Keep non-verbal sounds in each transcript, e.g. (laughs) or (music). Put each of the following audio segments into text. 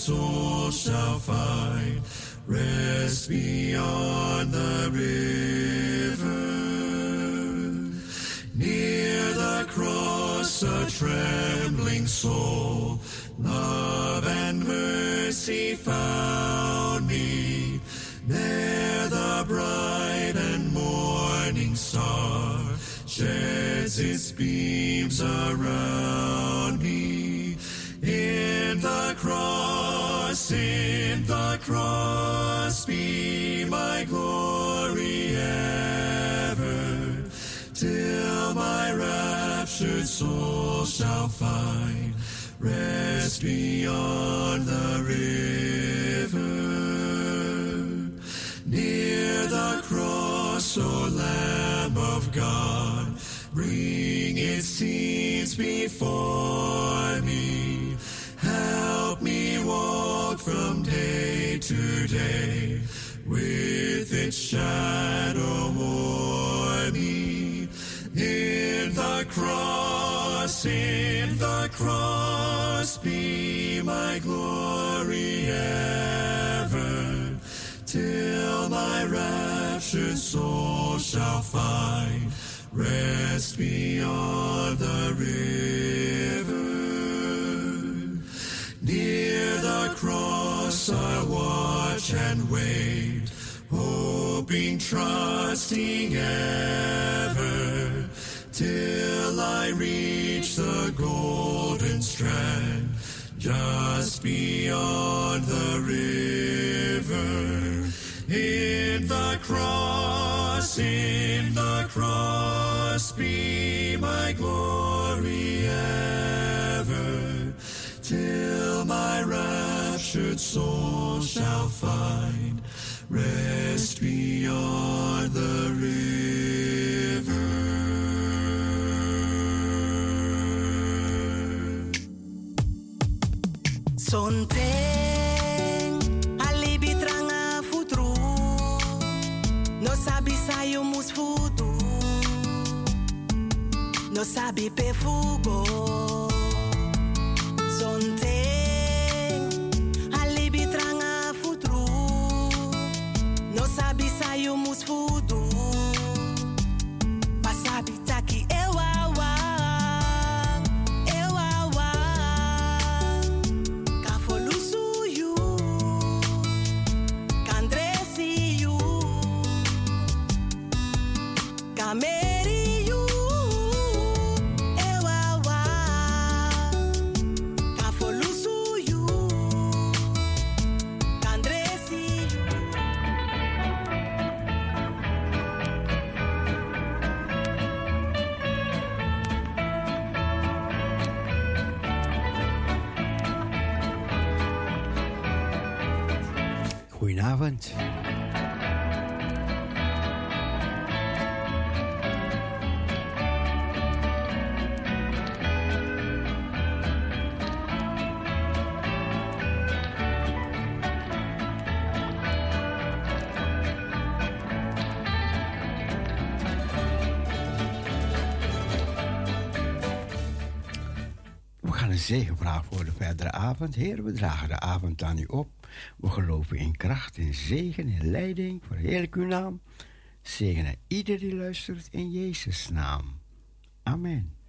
soul shall find rest beyond the river. Near the cross, a trembling soul, love and mercy found me. There the bright and morning star sheds its beams around me. In the cross, in the cross, be my glory ever, till my raptured soul shall find rest beyond the river. Near the cross, O Lamb of God, bring its scenes before me. From day to day with its shadow o'er me. In the cross, in the cross, be my glory ever, till my raptured soul shall find rest beyond the river. Near the cross I watch and wait, hoping, trusting ever, till I reach the golden strand, just beyond the river. In the cross, in the cross, be my glory raptured soul shall find rest beyond the river. Sonteng alibi tranga futru. No sabi sayo mus futu. No sabi pe fugo Goedenavond. We gaan een zegen vragen voor de verdere avond. Heer, we dragen de avond aan u op. We geloven in kracht, in zegen, in leiding. Verheerlijk uw naam. Zegenen ieder die luistert in Jezus' naam. Amen.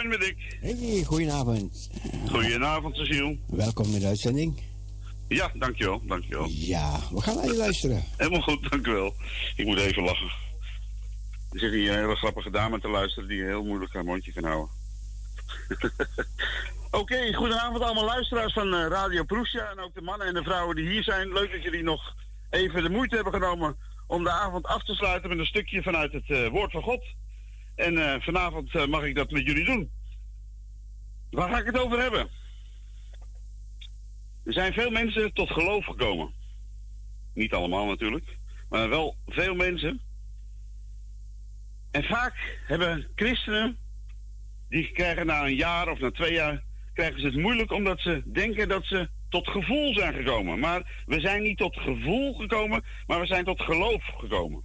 Ik. Hey, goedenavond. Goedenavond, Cecile. Welkom in de uitzending. Ja, dankjewel, dankjewel. Ja, we gaan naar je luisteren. Helemaal goed, dankjewel. Ik moet even lachen. Er zit hier een hele grappige dame te luisteren die heel moeilijk haar mondje kan houden. (laughs) Oké, goedenavond allemaal luisteraars van eh, Radio Proesja en ook de mannen en de vrouwen die hier zijn. Leuk dat jullie nog even de moeite hebben genomen om de avond af te sluiten met een stukje vanuit het eh, Woord van God. En eh, vanavond eh, mag ik dat met jullie doen. Waar ga ik het over hebben? Er zijn veel mensen tot geloof gekomen. Niet allemaal natuurlijk, maar wel veel mensen. En vaak hebben christenen, die krijgen na een jaar of na twee jaar, krijgen ze het moeilijk omdat ze denken dat ze tot gevoel zijn gekomen. Maar we zijn niet tot gevoel gekomen, maar we zijn tot geloof gekomen.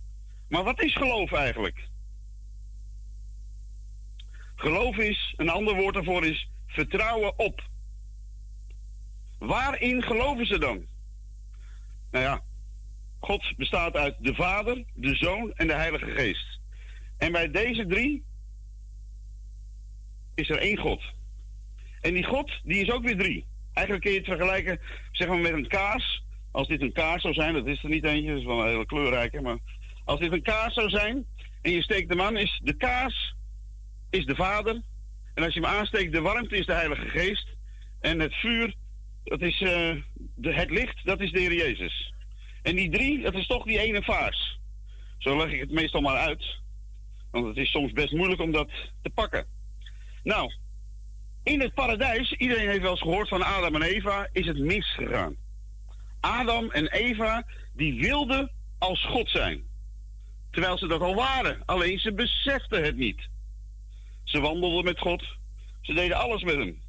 Maar wat is geloof eigenlijk? Geloof is, een ander woord daarvoor is vertrouwen op. Waarin geloven ze dan? Nou ja, God bestaat uit de Vader, de Zoon en de Heilige Geest. En bij deze drie is er één God. En die God, die is ook weer drie. Eigenlijk kun je het vergelijken zeg maar, met een kaas. Als dit een kaas zou zijn, dat is er niet eentje, dat is wel een hele kleurrijke. Maar als dit een kaas zou zijn en je steekt hem aan, is de kaas is de Vader. En als je hem aansteekt, de warmte is de Heilige Geest. En het vuur, dat is eh, de, het licht, dat is de Heer Jezus. En die drie, dat is toch die ene vaas. Zo leg ik het meestal maar uit. Want het is soms best moeilijk om dat te pakken. Nou, in het paradijs, iedereen heeft wel eens gehoord van Adam en Eva, is het misgegaan. Adam en Eva, die wilden als God zijn. Terwijl ze dat al waren, alleen ze beseften het niet. Ze wandelden met God, ze deden alles met hem.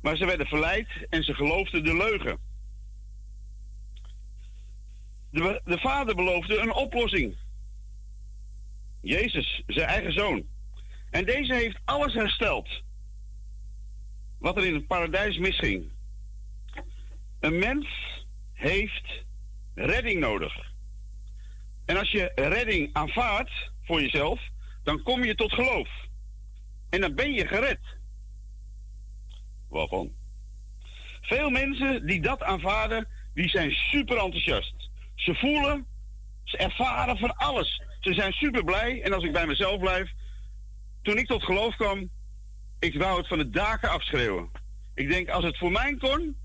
Maar ze werden verleid en ze geloofden de leugen. De, de vader beloofde een oplossing. Jezus, zijn eigen zoon. En deze heeft alles hersteld. Wat er in het paradijs misging. Een mens heeft redding nodig. En als je redding aanvaardt voor jezelf, dan kom je tot geloof. En dan ben je gered. Waarvan? Veel mensen die dat aanvaarden, die zijn super enthousiast. Ze voelen, ze ervaren van alles. Ze zijn super blij. En als ik bij mezelf blijf, toen ik tot geloof kwam, ik wou het van de daken afschreeuwen. Ik denk, als het voor mij kon,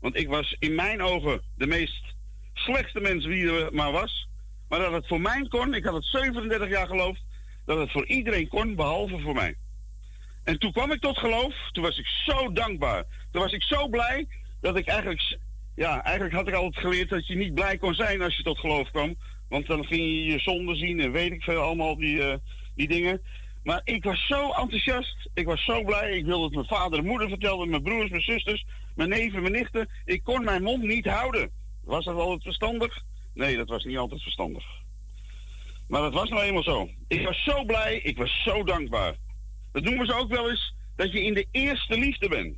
want ik was in mijn ogen de meest slechtste mens wie er maar was. Maar dat het voor mij kon, ik had het 37 jaar geloofd, dat het voor iedereen kon, behalve voor mij. En toen kwam ik tot geloof, toen was ik zo dankbaar. Toen was ik zo blij dat ik eigenlijk, ja, eigenlijk had ik altijd geleerd dat je niet blij kon zijn als je tot geloof kwam. Want dan ging je je zonde zien en weet ik veel, allemaal die, uh, die dingen. Maar ik was zo enthousiast, ik was zo blij. Ik wilde het mijn vader en moeder vertellen, mijn broers, mijn zusters, mijn neven, mijn nichten. Ik kon mijn mond niet houden. Was dat altijd verstandig? Nee, dat was niet altijd verstandig. Maar dat was nou eenmaal zo. Ik was zo blij, ik was zo dankbaar. Dat noemen ze ook wel eens dat je in de eerste liefde bent.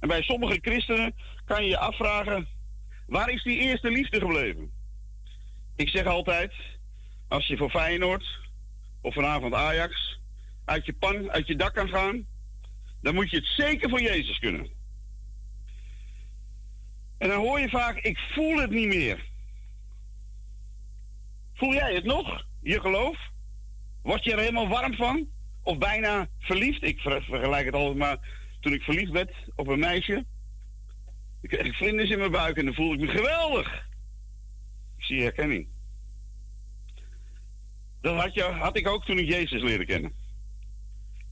En bij sommige christenen kan je je afvragen: waar is die eerste liefde gebleven? Ik zeg altijd: als je voor Feyenoord of vanavond Ajax uit je pan, uit je dak kan gaan, dan moet je het zeker voor Jezus kunnen. En dan hoor je vaak: ik voel het niet meer. Voel jij het nog, je geloof? Word je er helemaal warm van? Of bijna verliefd? Ik vergelijk het altijd maar toen ik verliefd werd op een meisje. Ik kreeg vlinders in mijn buik en dan voelde ik me geweldig. Ik zie herkenning. Dat had, je, had ik ook toen ik Jezus leerde kennen.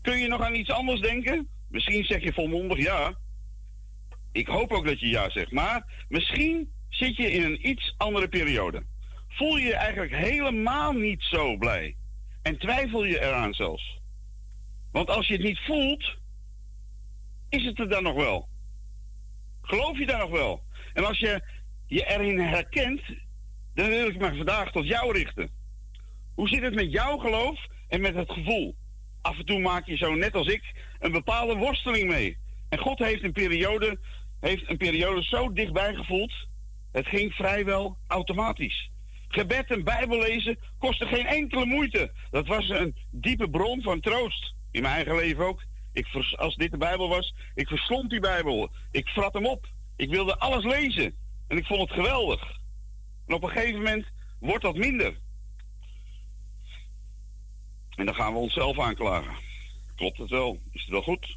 Kun je nog aan iets anders denken? Misschien zeg je volmondig ja. Ik hoop ook dat je ja zegt. Maar misschien zit je in een iets andere periode. Voel je je eigenlijk helemaal niet zo blij. En twijfel je eraan zelfs. Want als je het niet voelt, is het er dan nog wel. Geloof je daar nog wel? En als je je erin herkent, dan wil ik me vandaag tot jou richten. Hoe zit het met jouw geloof en met het gevoel? Af en toe maak je zo, net als ik, een bepaalde worsteling mee. En God heeft een periode, heeft een periode zo dichtbij gevoeld. Het ging vrijwel automatisch. Gebed en Bijbel lezen kostte geen enkele moeite. Dat was een diepe bron van troost. In mijn eigen leven ook. Ik, als dit de Bijbel was, ik verslond die Bijbel. Ik vrat hem op. Ik wilde alles lezen. En ik vond het geweldig. En op een gegeven moment wordt dat minder. En dan gaan we onszelf aanklagen. Klopt het wel? Is het wel goed?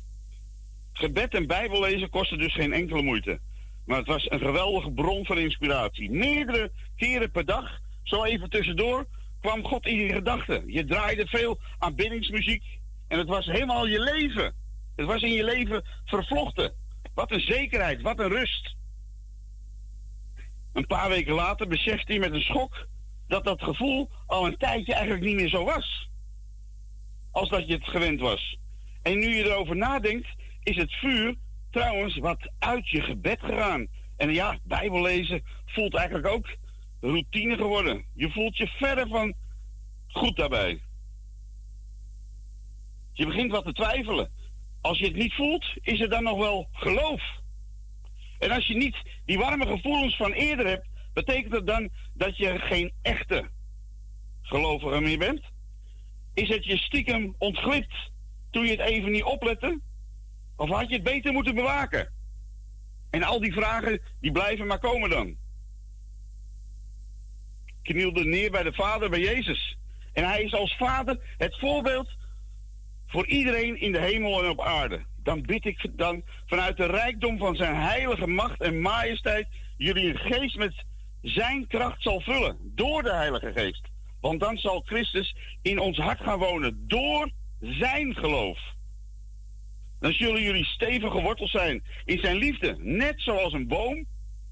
Gebed en Bijbellezen kostte dus geen enkele moeite. Maar het was een geweldige bron van inspiratie. Meerdere keren per dag, zo even tussendoor, kwam God in je gedachten. Je draaide veel aanbiddingsmuziek. En het was helemaal je leven. Het was in je leven vervlochten. Wat een zekerheid, wat een rust. Een paar weken later besefte hij met een schok dat dat gevoel al een tijdje eigenlijk niet meer zo was. Als dat je het gewend was. En nu je erover nadenkt, is het vuur trouwens wat uit je gebed gegaan. En ja, Bijbel lezen voelt eigenlijk ook routine geworden. Je voelt je verder van goed daarbij. Je begint wat te twijfelen. Als je het niet voelt, is er dan nog wel geloof. En als je niet die warme gevoelens van eerder hebt, betekent dat dan dat je geen echte gelovige meer bent? Is het je stiekem ontglipt toen je het even niet oplette? Of had je het beter moeten bewaken? En al die vragen, die blijven maar komen dan. Knielde neer bij de Vader, bij Jezus. En hij is als Vader het voorbeeld voor iedereen in de hemel en op aarde. Dan bid ik dan vanuit de rijkdom van zijn heilige macht en majesteit jullie een geest met zijn kracht zal vullen. Door de Heilige Geest. Want dan zal Christus in ons hart gaan wonen. Door zijn geloof. Dan zullen jullie stevig geworteld zijn in zijn liefde. Net zoals een boom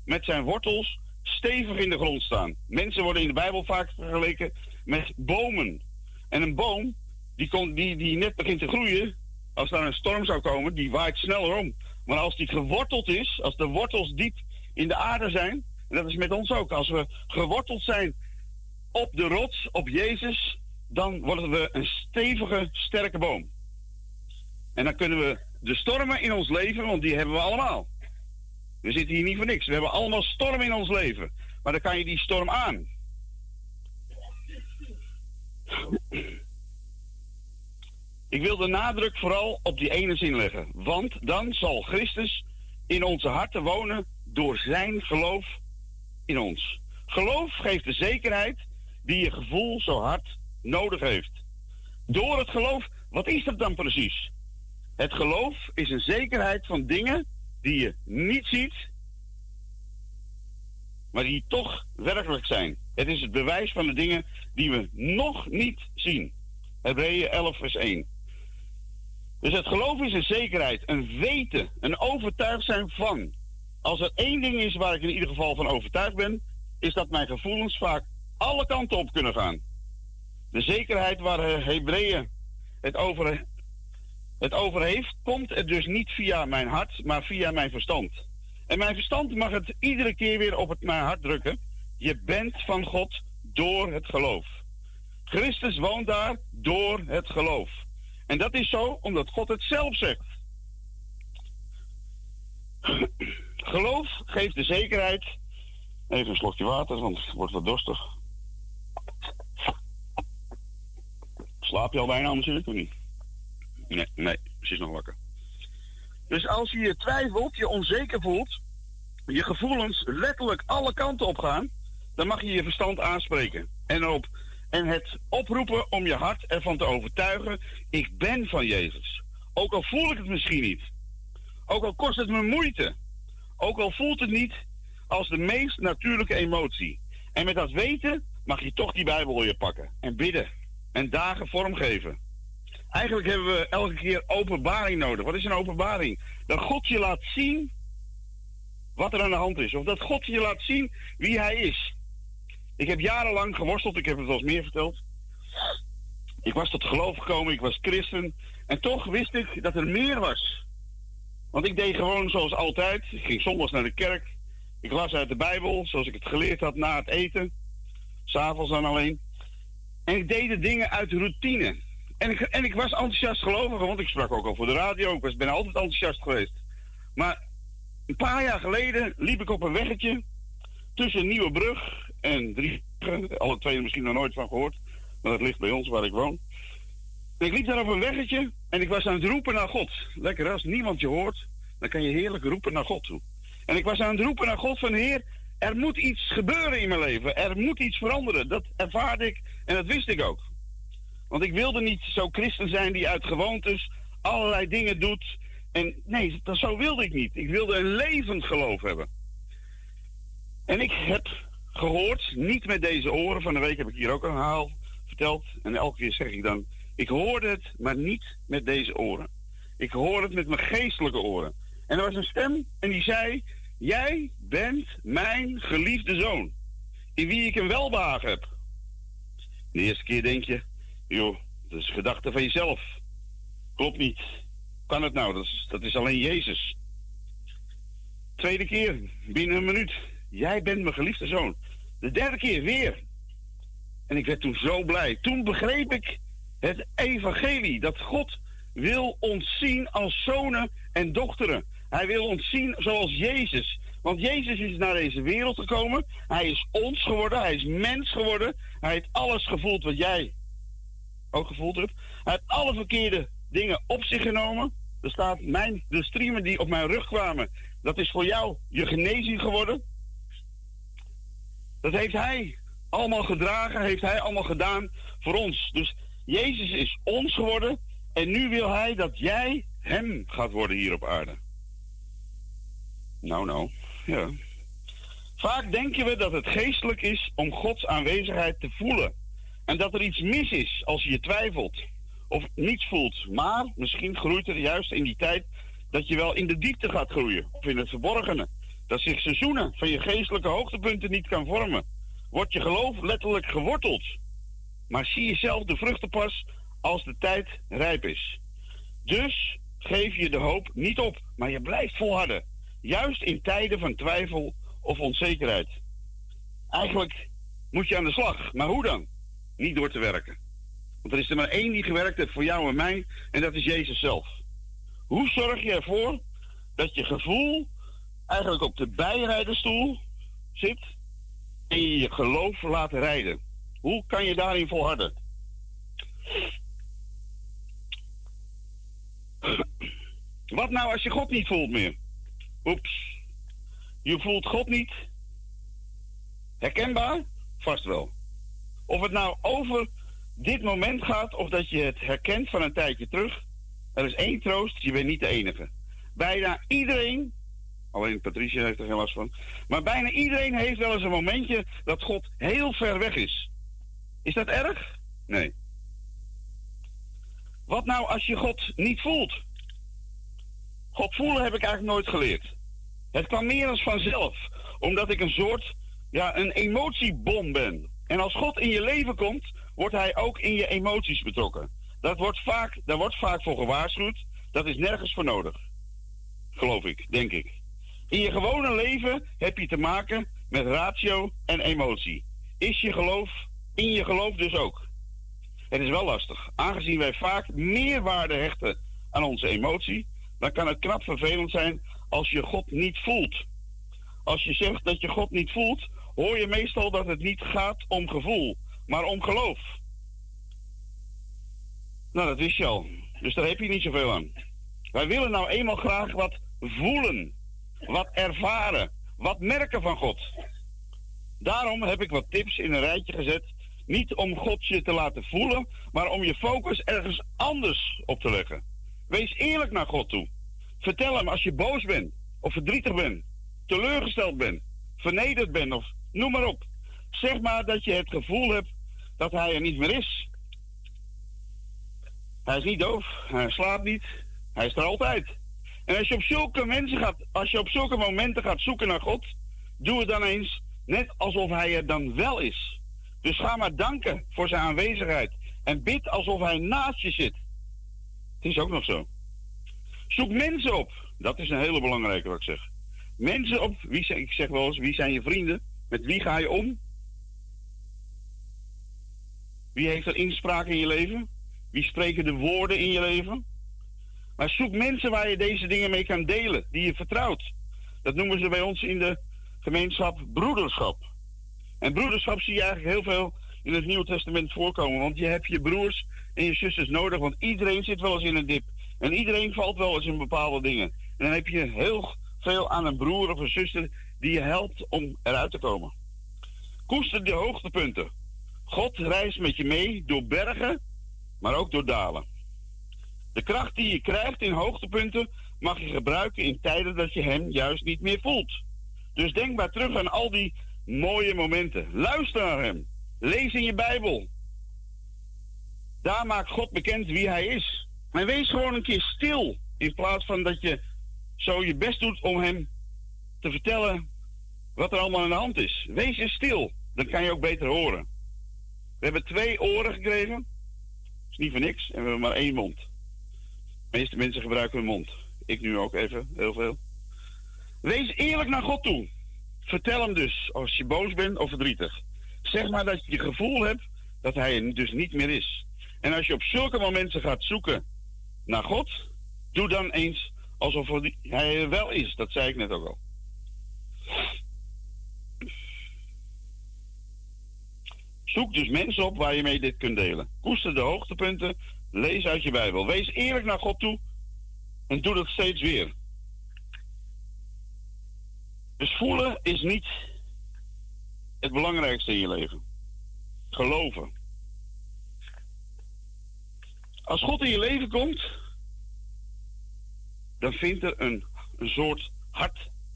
met zijn wortels stevig in de grond staan. Mensen worden in de Bijbel vaak vergeleken met bomen. En een boom die, die, die net begint te groeien, als daar een storm zou komen, die waait sneller om. Maar als die geworteld is, als de wortels diep in de aarde zijn, en dat is met ons ook, als we geworteld zijn op de rots, op Jezus, dan worden we een stevige, sterke boom. En dan kunnen we de stormen in ons leven, want die hebben we allemaal. We zitten hier niet voor niks. We hebben allemaal stormen in ons leven. Maar dan kan je die storm aan. Ik wil de nadruk vooral op die ene zin leggen. Want dan zal Christus in onze harten wonen door zijn geloof in ons. Geloof geeft de zekerheid die je gevoel zo hard nodig heeft. Door het geloof, wat is dat dan precies? Het geloof is een zekerheid van dingen die je niet ziet, maar die toch werkelijk zijn. Het is het bewijs van de dingen die we nog niet zien. Hebreeën 11, vers 1. Dus het geloof is een zekerheid, een weten, een overtuigd zijn van. Als er één ding is waar ik in ieder geval van overtuigd ben, is dat mijn gevoelens vaak alle kanten op kunnen gaan. De zekerheid waar Hebreeën het over, het over heeft, komt er dus niet via mijn hart, maar via mijn verstand. En mijn verstand mag het iedere keer weer op het, mijn hart drukken. Je bent van God door het geloof. Christus woont daar door het geloof. En dat is zo omdat God het zelf zegt. Geloof geeft de zekerheid. Even een slokje water, want het wordt wat dorstig. Slaap je al bijna natuurlijk of niet? Nee, nee, precies nog wakker. Dus als je je twijfelt, je onzeker voelt, je gevoelens letterlijk alle kanten op gaan, dan mag je je verstand aanspreken. En, op, en het oproepen om je hart ervan te overtuigen, ik ben van Jezus. Ook al voel ik het misschien niet. Ook al kost het me moeite. Ook al voelt het niet als de meest natuurlijke emotie. En met dat weten mag je toch die Bijbel je pakken. En bidden. En dagen vormgeven. Eigenlijk hebben we elke keer openbaring nodig. Wat is een openbaring? Dat God je laat zien wat er aan de hand is. Of dat God je laat zien wie hij is. Ik heb jarenlang geworsteld, ik heb het wel eens meer verteld. Ik was tot geloof gekomen, ik was christen. En toch wist ik dat er meer was. Want ik deed gewoon zoals altijd. Ik ging zondags naar de kerk. Ik las uit de Bijbel, zoals ik het geleerd had na het eten. S'avonds dan alleen. En ik deed de dingen uit routine. En ik, en ik was enthousiast gelovig, want ik sprak ook al voor de radio. Ik was, ben altijd enthousiast geweest. Maar een paar jaar geleden liep ik op een weggetje tussen Nieuwebrug en Drie. Alle twee misschien nog nooit van gehoord. Maar dat ligt bij ons waar ik woon. Ik liep daar op een weggetje en ik was aan het roepen naar God. Lekker, als niemand je hoort, dan kan je heerlijk roepen naar God toe. En ik was aan het roepen naar God van Heer, er moet iets gebeuren in mijn leven. Er moet iets veranderen. Dat ervaarde ik en dat wist ik ook. Want ik wilde niet zo christen zijn die uit gewoontes allerlei dingen doet. En nee, dat, zo wilde ik niet. Ik wilde een levend geloof hebben. En ik heb gehoord, niet met deze oren, van de week heb ik hier ook een verhaal verteld. En elke keer zeg ik dan, ik hoorde het, maar niet met deze oren. Ik hoorde het met mijn geestelijke oren. En er was een stem en die zei, jij bent mijn geliefde zoon, in wie ik een welbehagen heb. De eerste keer denk je, joh, dat is gedachte van jezelf. Klopt niet. Kan het nou? Dat is, dat is alleen Jezus. Tweede keer, binnen een minuut. Jij bent mijn geliefde zoon. De derde keer weer. En ik werd toen zo blij. Toen begreep ik het evangelie. Dat God wil ons zien als zonen en dochteren. Hij wil ons zien zoals Jezus. Want Jezus is naar deze wereld gekomen. Hij is ons geworden. Hij is mens geworden. Hij heeft alles gevoeld wat jij ook gevoeld hebt. Hij heeft alle verkeerde dingen op zich genomen. Er staat mijn, de streamen die op mijn rug kwamen. Dat is voor jou je genezing geworden. Dat heeft hij allemaal gedragen, heeft hij allemaal gedaan voor ons. Dus Jezus is ons geworden en nu wil hij dat jij hem gaat worden hier op aarde. Nou, nou, ja. Vaak denken we dat het geestelijk is om Gods aanwezigheid te voelen. En dat er iets mis is als je twijfelt of niets voelt. Maar misschien groeit er juist in die tijd dat je wel in de diepte gaat groeien. Of in het verborgene. Dat zich seizoenen van je geestelijke hoogtepunten niet kan vormen. Wordt je geloof letterlijk geworteld. Maar zie je zelf de vruchten pas als de tijd rijp is. Dus geef je de hoop niet op, maar je blijft volharden. Juist in tijden van twijfel of onzekerheid. Eigenlijk moet je aan de slag. Maar hoe dan? Niet door te werken. Want er is er maar één die gewerkt heeft voor jou en mij, en dat is Jezus zelf. Hoe zorg je ervoor dat je gevoel eigenlijk op de bijrijderstoel zit en je je geloof laat rijden? Hoe kan je daarin volharden? Wat nou als je God niet voelt meer? Oeps. Je voelt God niet. Herkenbaar? Vast wel. Of het nou over dit moment gaat of dat je het herkent van een tijdje terug. Er is één troost, je bent niet de enige. Bijna iedereen, alleen Patricia heeft er geen last van, maar bijna iedereen heeft wel eens een momentje dat God heel ver weg is. Is dat erg? Nee. Wat nou als je God niet voelt? God voelen heb ik eigenlijk nooit geleerd. Het kwam meer als vanzelf, omdat ik een soort, ja, een emotiebom ben. En als God in je leven komt, wordt hij ook in je emoties betrokken. Dat wordt vaak, daar wordt vaak voor gewaarschuwd. Dat is nergens voor nodig. Geloof ik, denk ik. In je gewone leven heb je te maken met ratio en emotie. Is je geloof in je geloof dus ook? Het is wel lastig. Aangezien wij vaak meer waarde hechten aan onze emotie, dan kan het knap vervelend zijn als je God niet voelt. Als je zegt dat je God niet voelt, hoor je meestal dat het niet gaat om gevoel, maar om geloof. Nou, dat wist je al. Dus daar heb je niet zoveel aan. Wij willen nou eenmaal graag wat voelen, wat ervaren, wat merken van God. Daarom heb ik wat tips in een rijtje gezet. Niet om God je te laten voelen, maar om je focus ergens anders op te leggen. Wees eerlijk naar God toe. Vertel hem als je boos bent, of verdrietig bent, teleurgesteld bent, vernederd bent, of noem maar op. Zeg maar dat je het gevoel hebt dat hij er niet meer is. Hij is niet doof, hij slaapt niet, hij is er altijd. En als je op zulke mensen gaat, als je op zulke momenten gaat zoeken naar God, doe het dan eens net alsof hij er dan wel is. Dus ga maar danken voor zijn aanwezigheid en bid alsof hij naast je zit. Het is ook nog zo. Zoek mensen op. Dat is een hele belangrijke wat ik zeg. Mensen op, wie zijn, ik zeg wel eens, wie zijn je vrienden? Met wie ga je om? Wie heeft er inspraak in je leven? Wie spreken de woorden in je leven? Maar zoek mensen waar je deze dingen mee kan delen, die je vertrouwt. Dat noemen ze bij ons in de gemeenschap broederschap. En broederschap zie je eigenlijk heel veel in het Nieuwe Testament voorkomen. Want je hebt je broers en je zusters nodig, want iedereen zit wel eens in een dip. En iedereen valt wel eens in bepaalde dingen. En dan heb je heel veel aan een broer of een zuster die je helpt om eruit te komen. Koester de hoogtepunten. God reist met je mee door bergen, maar ook door dalen. De kracht die je krijgt in hoogtepunten mag je gebruiken in tijden dat je hem juist niet meer voelt. Dus denk maar terug aan al die mooie momenten. Luister naar hem. Lees in je Bijbel. Daar maakt God bekend wie hij is. Maar wees gewoon een keer stil. In plaats van dat je zo je best doet om hem te vertellen wat er allemaal aan de hand is. Wees eens stil. Dan kan je ook beter horen. We hebben twee oren gekregen. Dat is niet voor niks. En we hebben maar één mond. De meeste mensen gebruiken hun mond. Ik nu ook even, heel veel. Wees eerlijk naar God toe. Vertel hem dus als je boos bent of verdrietig. Zeg maar dat je het gevoel hebt dat hij er dus niet meer is. En als je op zulke momenten gaat zoeken naar God, doe dan eens alsof hij er wel is. Dat zei ik net ook al. Zoek dus mensen op waar je mee dit kunt delen. Koester de hoogtepunten. Lees uit je Bijbel. Wees eerlijk naar God toe. En doe dat steeds weer. Dus voelen is niet het belangrijkste in je leven. Geloven. Als God in je leven komt, dan vindt er een, een soort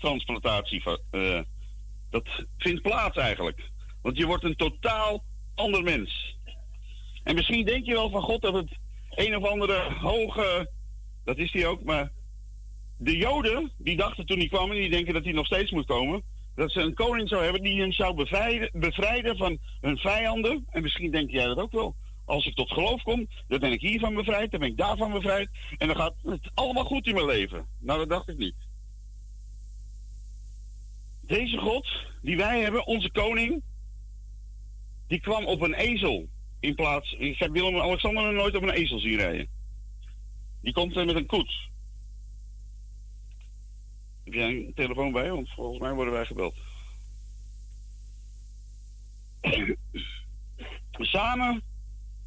harttransplantatie. Uh, dat vindt plaats eigenlijk. Want je wordt een totaal ander mens. En misschien denk je wel van God dat het een of andere hoge. Dat is hij ook, maar. De Joden, die dachten toen hij kwam, en die denken dat hij nog steeds moet komen. Dat ze een koning zou hebben die hen zou bevrijden, bevrijden van hun vijanden. En misschien denk jij dat ook wel. Als ik tot geloof kom, dan ben ik hiervan bevrijd, dan ben ik daarvan bevrijd. En dan gaat het allemaal goed in mijn leven. Nou, dat dacht ik niet. Deze God, die wij hebben, onze koning, die kwam op een ezel. In plaats, ik heb Willem en Alexander nooit op een ezel zien rijden. Die komt met een koets. Heb jij een telefoon bij? Want volgens mij worden wij gebeld. (coughs) Samen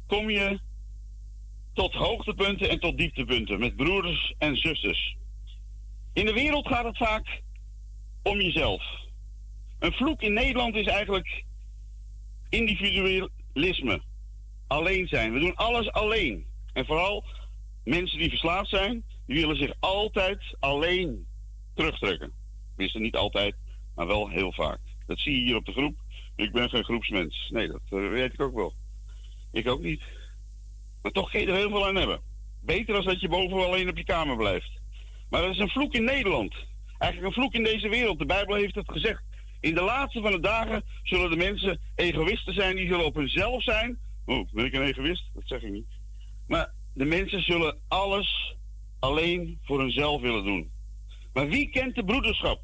kom je tot hoogtepunten en tot dieptepunten met broeders en zusters. In de wereld gaat het vaak om jezelf. Een vloek in Nederland is eigenlijk individualisme. Alleen zijn. We doen alles alleen. En vooral mensen die verslaafd zijn, die willen zich altijd alleen terugtrekken. Tenminste, niet altijd, maar wel heel vaak. Dat zie je hier op de groep. Ik ben geen groepsmens. Nee, dat eh, weet ik ook wel. Ik ook niet. Maar toch kun je er heel veel aan hebben. Beter als dat je boven alleen op je kamer blijft. Maar dat is een vloek in Nederland. Eigenlijk een vloek in deze wereld. De Bijbel heeft het gezegd. In de laatste van de dagen zullen de mensen egoïsten zijn. Die zullen op hunzelf zijn. Oh, ben ik een egoïst? Dat zeg ik niet. Maar de mensen zullen alles alleen voor hunzelf willen doen. Maar wie kent de broederschap?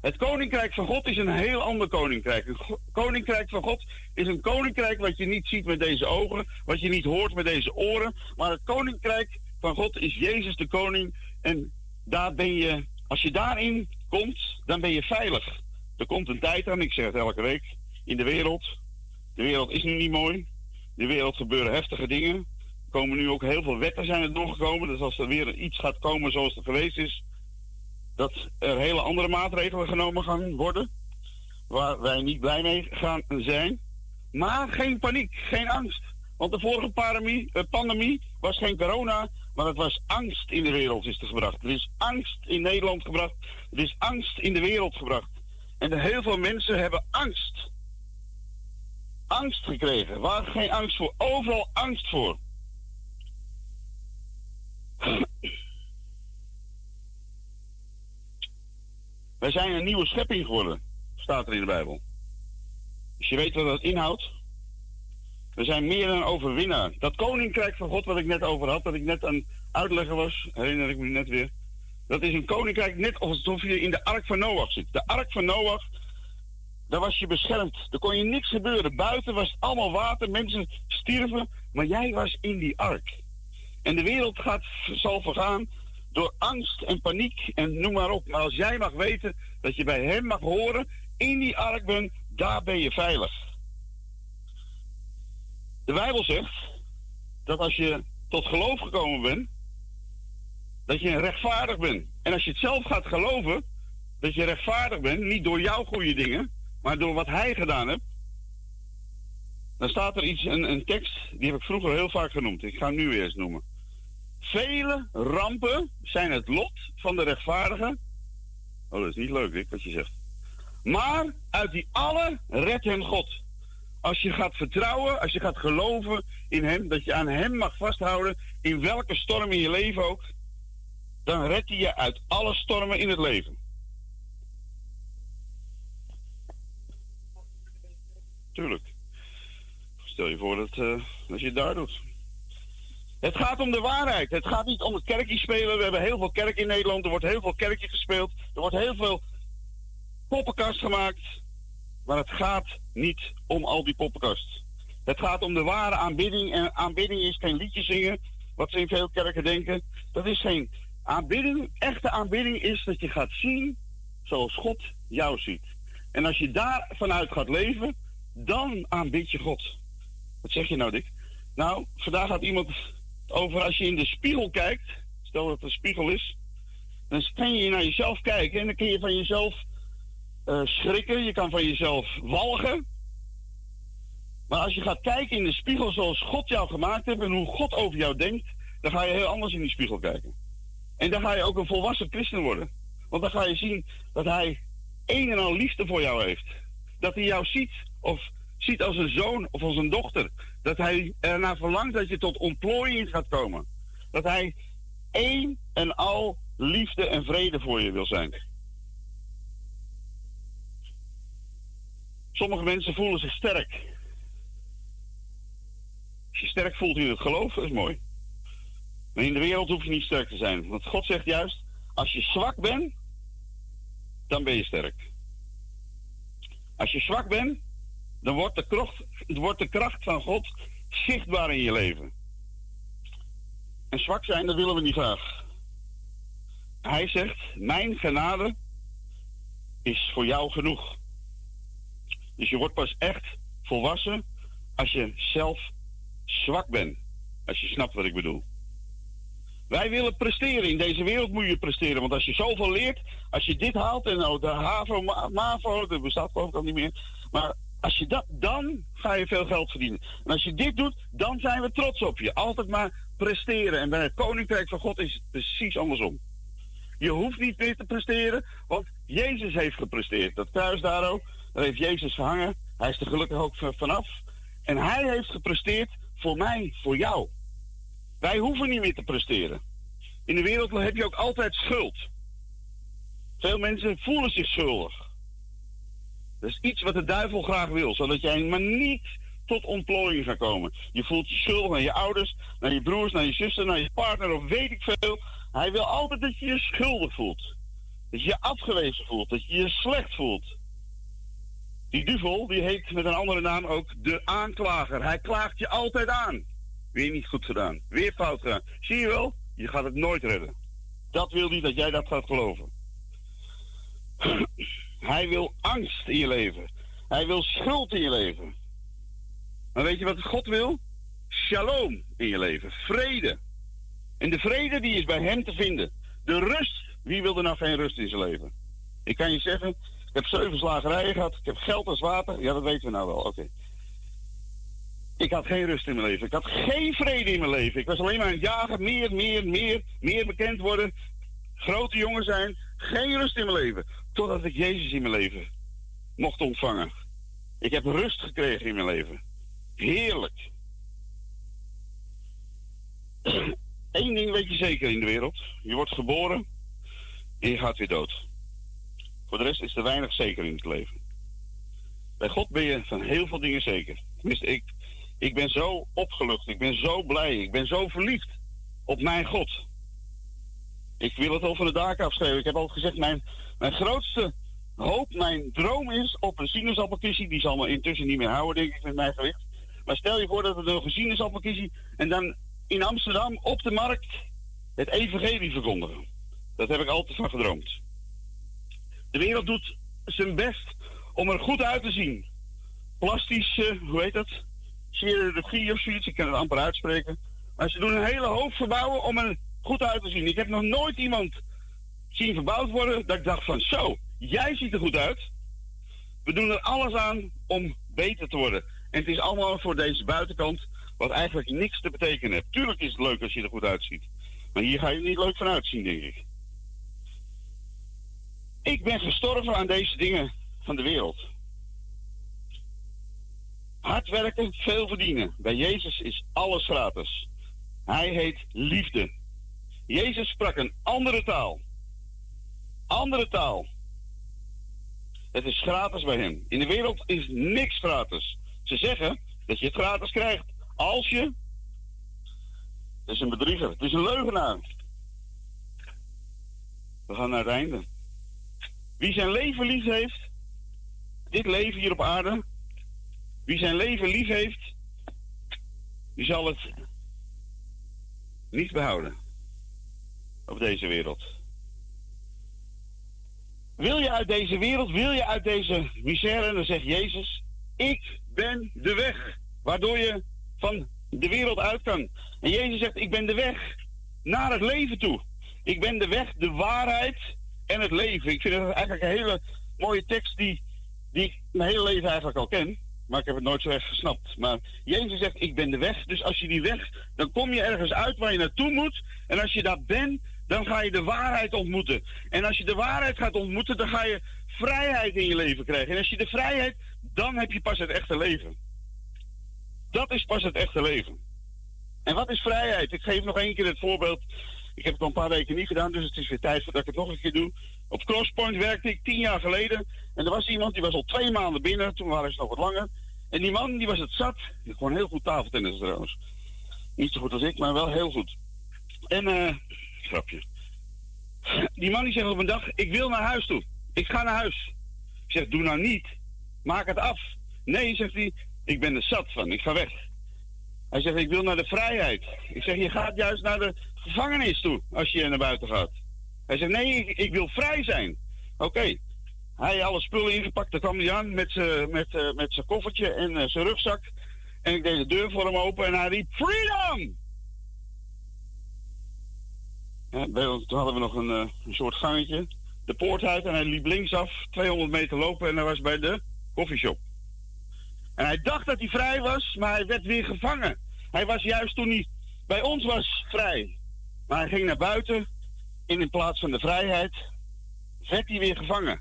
Het koninkrijk van God is een heel ander koninkrijk. Het koninkrijk van God is een koninkrijk wat je niet ziet met deze ogen, wat je niet hoort met deze oren. Maar het koninkrijk van God is Jezus de koning. En daar ben je, als je daarin komt, dan ben je veilig. Er komt een tijd aan, ik zeg het elke week, in de wereld. De wereld is nu niet mooi. De wereld gebeuren heftige dingen. Er komen nu ook heel veel wetten zijn er doorgekomen. Dus als er weer iets gaat komen zoals het geweest is, dat er hele andere maatregelen genomen gaan worden. Waar wij niet blij mee gaan zijn. Maar geen paniek, geen angst. Want de vorige pandemie, eh, pandemie was geen corona, maar het was angst in de wereld is er gebracht. Er is angst in Nederland gebracht. Er is angst in de wereld gebracht. En heel veel mensen hebben angst. Angst gekregen. Waar geen angst voor? Overal angst voor. Wij zijn een nieuwe schepping geworden, staat er in de Bijbel. Dus je weet wat dat inhoudt. We zijn meer dan overwinnaar. Dat koninkrijk van God wat ik net over had, dat ik net aan uitleggen was, herinner ik me net weer. Dat is een koninkrijk net alsof je in de ark van Noach zit. De ark van Noach, daar was je beschermd. Er kon je niks gebeuren. Buiten was het allemaal water, mensen stierven, maar jij was in die ark. En de wereld gaat, zal vergaan door angst en paniek en noem maar op. Maar als jij mag weten dat je bij hem mag horen, in die ark bent, daar ben je veilig. De Bijbel zegt dat als je tot geloof gekomen bent, dat je rechtvaardig bent. En als je het zelf gaat geloven, dat je rechtvaardig bent, niet door jouw goede dingen, maar door wat hij gedaan heeft, dan staat er iets, een, een tekst, die heb ik vroeger heel vaak genoemd. Ik ga hem nu weer eens noemen. Vele rampen zijn het lot van de rechtvaardigen. Oh, dat is niet leuk, Rick, wat je zegt. Maar uit die alle redt hem God. Als je gaat vertrouwen, als je gaat geloven in hem, dat je aan hem mag vasthouden, in welke storm in je leven ook, dan redt hij je uit alle stormen in het leven. Tuurlijk. Stel je voor dat uh, je het daar doet. Het gaat om de waarheid. Het gaat niet om het kerkje spelen. We hebben heel veel kerk in Nederland. Er wordt heel veel kerkje gespeeld. Er wordt heel veel poppenkast gemaakt. Maar het gaat niet om al die poppenkast. Het gaat om de ware aanbidding. En aanbidding is geen liedje zingen, wat ze in veel kerken denken. Dat is geen aanbidding. Echte aanbidding is dat je gaat zien zoals God jou ziet. En als je daar vanuit gaat leven, dan aanbid je God. Wat zeg je nou, Dick? Nou, vandaag had iemand over als je in de spiegel kijkt. Stel dat het een spiegel is. Dan kan je naar jezelf kijken en dan kun je van jezelf uh, schrikken. Je kan van jezelf walgen. Maar als je gaat kijken in de spiegel zoals God jou gemaakt heeft en hoe God over jou denkt, dan ga je heel anders in die spiegel kijken. En dan ga je ook een volwassen christen worden. Want dan ga je zien dat hij een en al liefde voor jou heeft. Dat hij jou ziet of ziet als een zoon of als een dochter. Dat hij ernaar verlangt dat je tot ontplooiing gaat komen. Dat hij één en al liefde en vrede voor je wil zijn. Sommige mensen voelen zich sterk. Als je sterk voelt in het geloof, dat is mooi. Maar in de wereld hoef je niet sterk te zijn. Want God zegt juist, als je zwak bent, dan ben je sterk. Als je zwak bent, dan wordt de, kracht, wordt de kracht van God zichtbaar in je leven. En zwak zijn, dat willen we niet graag. Hij zegt, mijn genade is voor jou genoeg. Dus je wordt pas echt volwassen als je zelf zwak bent. Als je snapt wat ik bedoel. Wij willen presteren. In deze wereld moet je presteren. Want als je zoveel leert, als je dit haalt en nou, de HAVO, MAVO, dat bestaat geloof ik al niet meer. Maar als je dat, dan ga je veel geld verdienen. En als je dit doet, dan zijn we trots op je. Altijd maar presteren. En bij het koninkrijk van God is het precies andersom. Je hoeft niet meer te presteren, want Jezus heeft gepresteerd. Dat kruis daar ook, daar heeft Jezus gehangen. Hij is er gelukkig ook vanaf. En hij heeft gepresteerd voor mij, voor jou. Wij hoeven niet meer te presteren. In de wereld heb je ook altijd schuld. Veel mensen voelen zich schuldig. Dat is iets wat de duivel graag wil, zodat jij maar niet tot ontplooiing gaat komen. Je voelt je schuldig naar je ouders, naar je broers, naar je zuster, naar je partner of weet ik veel. Hij wil altijd dat je je schuldig voelt. Dat je je afgewezen voelt, dat je je slecht voelt. Die duivel, die heet met een andere naam ook de aanklager. Hij klaagt je altijd aan. Weer niet goed gedaan. Weer fout gedaan. Zie je wel? Je gaat het nooit redden. Dat wil hij dat jij dat gaat geloven. (clears throat) Hij wil angst in je leven. Hij wil schuld in je leven. Maar weet je wat God wil? Shalom in je leven. Vrede. En de vrede die is bij hem te vinden. De rust. Wie wil er nou geen rust in zijn leven? Ik kan je zeggen, heb zeven slagerijen gehad. Ik heb geld als water. Ja, dat weten we nou wel. Oké. Ik had geen rust in mijn leven. Ik had geen vrede in mijn leven. Ik was alleen maar aan het jagen. Meer, meer, meer. Meer bekend worden. Grote jongen zijn. Geen rust in mijn leven. Totdat ik Jezus in mijn leven mocht ontvangen. Ik heb rust gekregen in mijn leven. Heerlijk. (clears throat) Eén ding weet je zeker in de wereld. Je wordt geboren en je gaat weer dood. Voor de rest is er weinig zeker in het leven. Bij God ben je van heel veel dingen zeker. Tenminste, ik, ik ben zo opgelucht. Ik ben zo blij. Ik ben zo verliefd op mijn God. Ik wil het al van de daken afschrijven. Ik heb altijd gezegd, mijn, mijn grootste hoop, mijn droom is op een sinaasappelkissie. Die zal me intussen niet meer houden, denk ik, met mijn gewicht. Maar stel je voor dat nog een sinaasappelkissie en dan in Amsterdam op de markt het evangelie verkondigen. Dat heb ik altijd van gedroomd. De wereld doet zijn best om er goed uit te zien. Plastische, hoe heet dat? Chirurgie of zoiets, ik kan het amper uitspreken. Maar ze doen een hele hoop verbouwen om er goed uit te zien. Ik heb nog nooit iemand zien verbouwd worden dat ik dacht van zo, jij ziet er goed uit. We doen er alles aan om beter te worden. En het is allemaal voor deze buitenkant wat eigenlijk niks te betekenen heeft. Tuurlijk is het leuk als je er goed uitziet. Maar hier ga je niet leuk van uitzien, denk ik. Ik ben gestorven aan deze dingen van de wereld. Hard werken, veel verdienen. Bij Jezus is alles gratis. Hij heet liefde. Jezus sprak een andere taal. Andere taal. Het is gratis bij hem. In de wereld is niks gratis. Ze zeggen dat je het gratis krijgt als je. Het is een bedrieger. Het is een leugenaar. We gaan naar het einde. Wie zijn leven lief heeft, dit leven hier op aarde, wie zijn leven lief heeft, die zal het niet behouden op deze wereld. Wil je uit deze wereld, wil je uit deze misère, dan zegt Jezus, ik ben de weg, waardoor je van de wereld uit kan. En Jezus zegt, ik ben de weg naar het leven toe. Ik ben de weg, de waarheid en het leven. Ik vind het eigenlijk een hele mooie tekst die, die ik mijn hele leven eigenlijk al ken. Maar ik heb het nooit zo erg gesnapt. Maar Jezus zegt, ik ben de weg. Dus als je die weg, dan kom je ergens uit waar je naartoe moet. En als je daar bent, dan ga je de waarheid ontmoeten. En als je de waarheid gaat ontmoeten, dan ga je vrijheid in je leven krijgen. En als je de vrijheid, dan heb je pas het echte leven. Dat is pas het echte leven. En wat is vrijheid? Ik geef nog één keer het voorbeeld. Ik heb het al een paar weken niet gedaan, dus het is weer tijd dat ik het nog een keer doe. Op Crosspoint werkte ik tien jaar geleden. En er was iemand, die was al twee maanden binnen. Toen waren ze nog wat langer. En die man, die was het zat. Kon heel goed tafeltennis trouwens. Niet zo goed als ik, maar wel heel goed. En, eh, grapje. Die man die zegt op een dag, ik wil naar huis toe. Ik ga naar huis. Ik zeg, doe nou niet. Maak het af. Nee, zegt hij, ik ben er zat van. Ik ga weg. Hij zegt, ik wil naar de vrijheid. Ik zeg, je gaat juist naar de gevangenis toe als je naar buiten gaat. Hij zegt, nee, ik, wil vrij zijn. Oké. Hij alle spullen ingepakt, daar kwam hij aan met zijn met, uh, met koffertje en uh, zijn rugzak. En ik deed de deur voor hem open en hij riep, freedom! Ja, toen hadden we nog een, uh, een soort gangetje. De poort uit en hij liep linksaf, 200 meter lopen en hij was bij de koffieshop. En hij dacht dat hij vrij was, maar hij werd weer gevangen. Hij was juist toen hij bij ons was vrij. Maar hij ging naar buiten en in plaats van de vrijheid werd hij weer gevangen.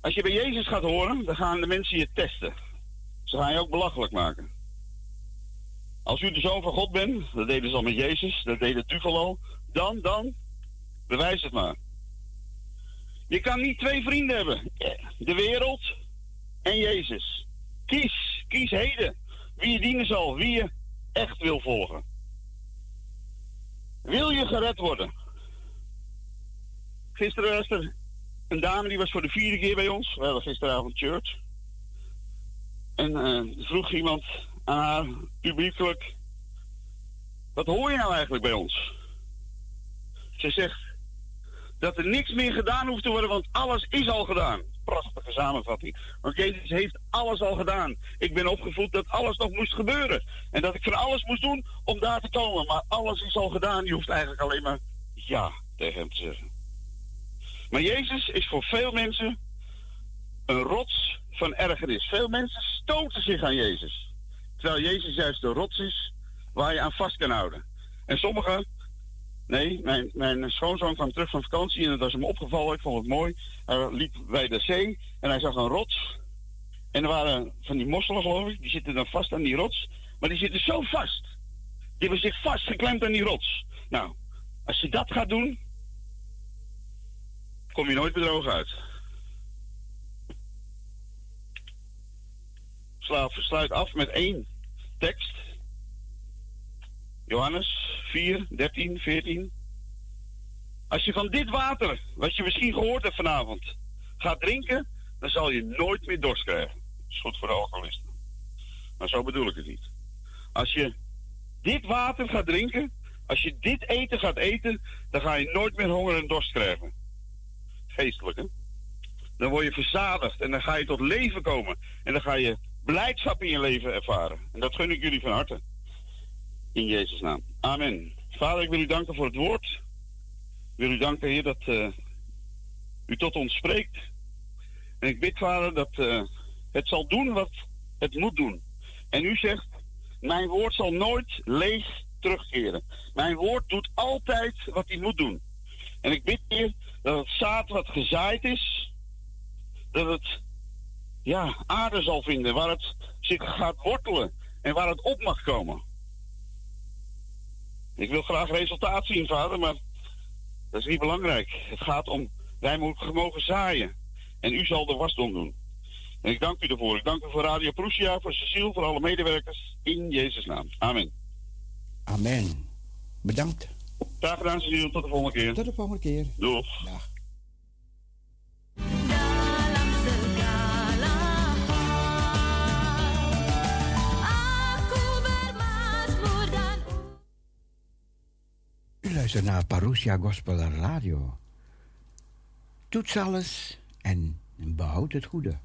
Als je bij Jezus gaat horen, dan gaan de mensen je testen. Ze gaan je ook belachelijk maken. Als u de zoon van God bent, dat deden ze al met Jezus, dat deed de duivel al, dan, dan, bewijs het maar. Je kan niet twee vrienden hebben. De wereld en Jezus. Kies, kies heden wie dienen zal, wie je echt wil volgen. Wil je gered worden? Gisteren was er een dame die was voor de vierde keer bij ons. We hadden gisteravond church. En uh, vroeg iemand aan haar publiekelijk: Wat hoor je nou eigenlijk bij ons? Ze zegt dat er niks meer gedaan hoeft te worden, want alles is al gedaan. Prachtige samenvatting. Want Jezus heeft alles al gedaan. Ik ben opgevoed dat alles nog moest gebeuren. En dat ik van alles moest doen om daar te komen. Maar alles is al gedaan. Je hoeft eigenlijk alleen maar ja tegen hem te zeggen. Maar Jezus is voor veel mensen een rots van ergernis. Veel mensen stoten zich aan Jezus. Terwijl Jezus juist de rots is waar je aan vast kan houden. En sommigen Nee, mijn, mijn schoonzoon kwam terug van vakantie en dat was hem opgevallen. Ik vond het mooi. Hij liep bij de zee en hij zag een rots. En er waren van die mosselen, geloof ik, die zitten dan vast aan die rots. Maar die zitten zo vast. Die hebben zich vastgeklemd aan die rots. Nou, als je dat gaat doen, kom je nooit bedrogen uit. Slaaf sluit af met één tekst. Johannes 4, 13, 14. Als je van dit water, wat je misschien gehoord hebt vanavond, gaat drinken, dan zal je nooit meer dorst krijgen. Dat is goed voor de alcoholisten. Maar zo bedoel ik het niet. Als je dit water gaat drinken, als je dit eten gaat eten, dan ga je nooit meer honger en dorst krijgen. Geestelijk, hè? Dan word je verzadigd en dan ga je tot leven komen. En dan ga je blijdschap in je leven ervaren. En dat gun ik jullie van harte. In Jezus' naam. Amen. Vader, ik wil u danken voor het woord. Ik wil u danken, Heer, dat uh, u tot ons spreekt. En ik bid, Vader, dat uh, het zal doen wat het moet doen. En u zegt, mijn woord zal nooit leeg terugkeren. Mijn woord doet altijd wat hij moet doen. En ik bid, Heer, dat het zaad wat gezaaid is, dat het ja, aarde zal vinden, waar het zich gaat wortelen en waar het op mag komen. Ik wil graag resultaat zien, vader, maar dat is niet belangrijk. Het gaat om, wij mogen zaaien. En u zal de wasdom doen. En ik dank u ervoor. Ik dank u voor Radio Prussia, voor Cecile, voor alle medewerkers. In Jezus' naam. Amen. Amen. Bedankt. Graag gedaan, Cecile. Tot de volgende keer. Tot de volgende keer. Doeg. Dag. Luistert naar Parousia Gospel Radio. Toets alles en behoud het goede.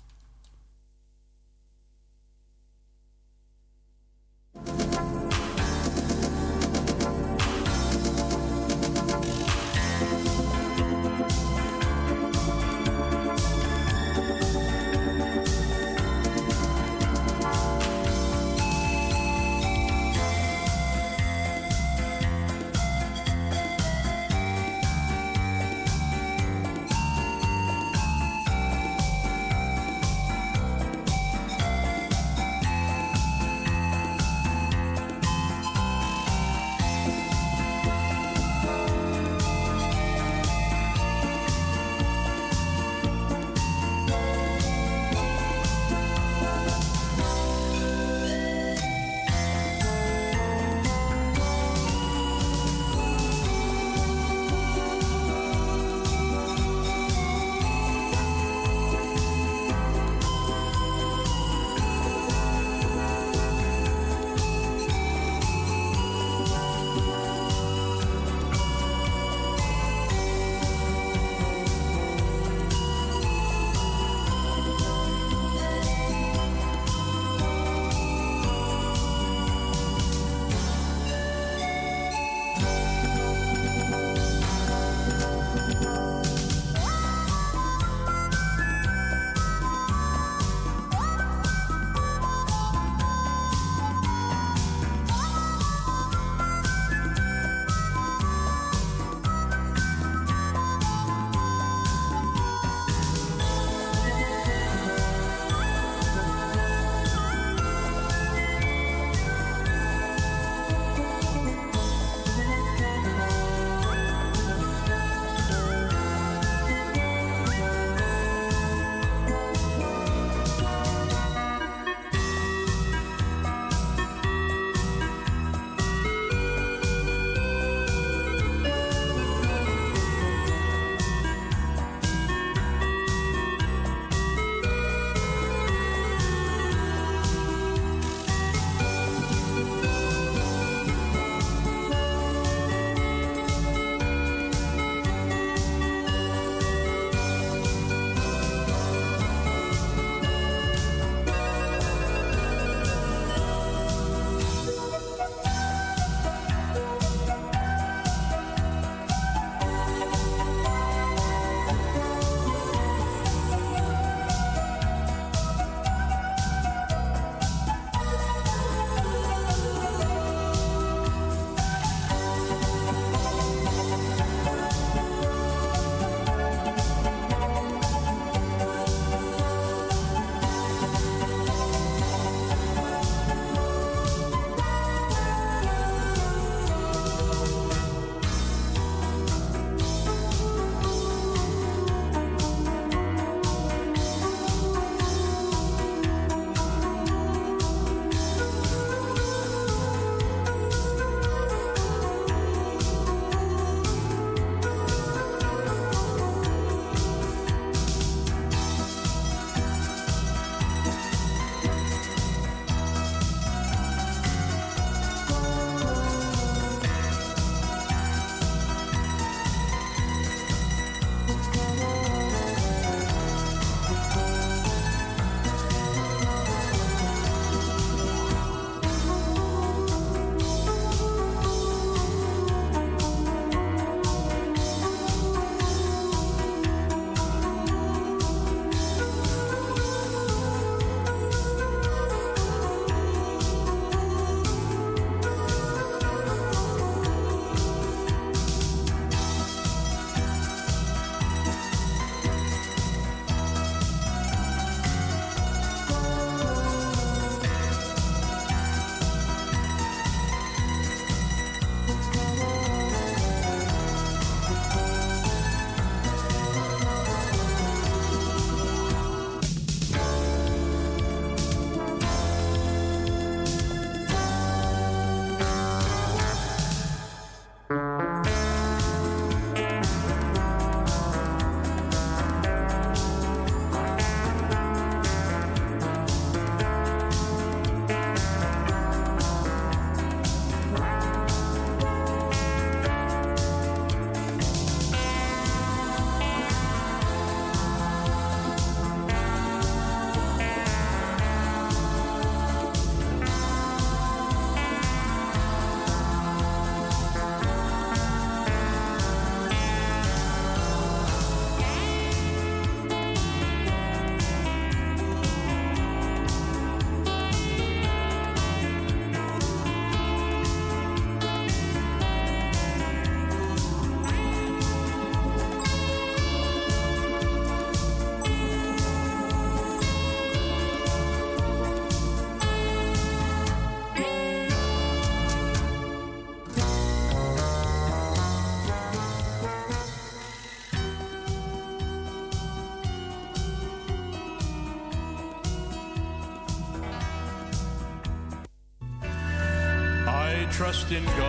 and go.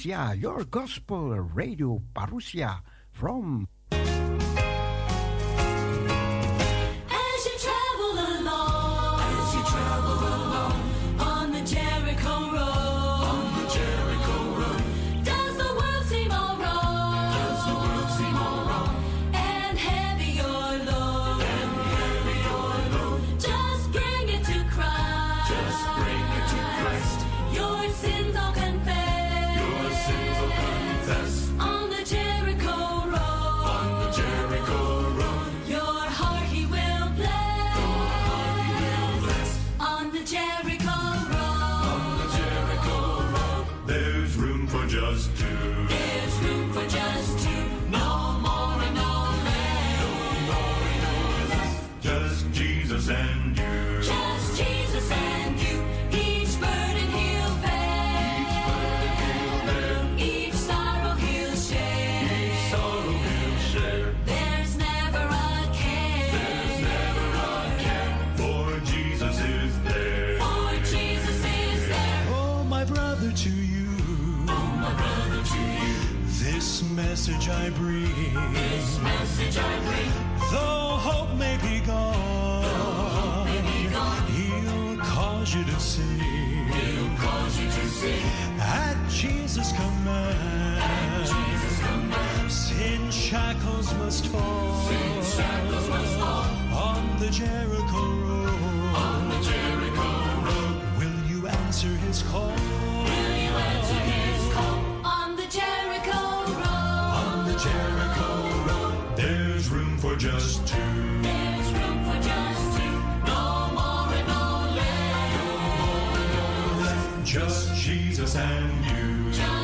Parousia, your gospel radio Parousia from message I breathe. This message I bring. Though hope may be gone, may be gone he'll cause you to see. He'll cause you to see. At Jesus' command. At Jesus command. Sin shackles must fall. Sin shackles must fall. On the Jericho road. On the Jericho road. Will you answer his call? And you.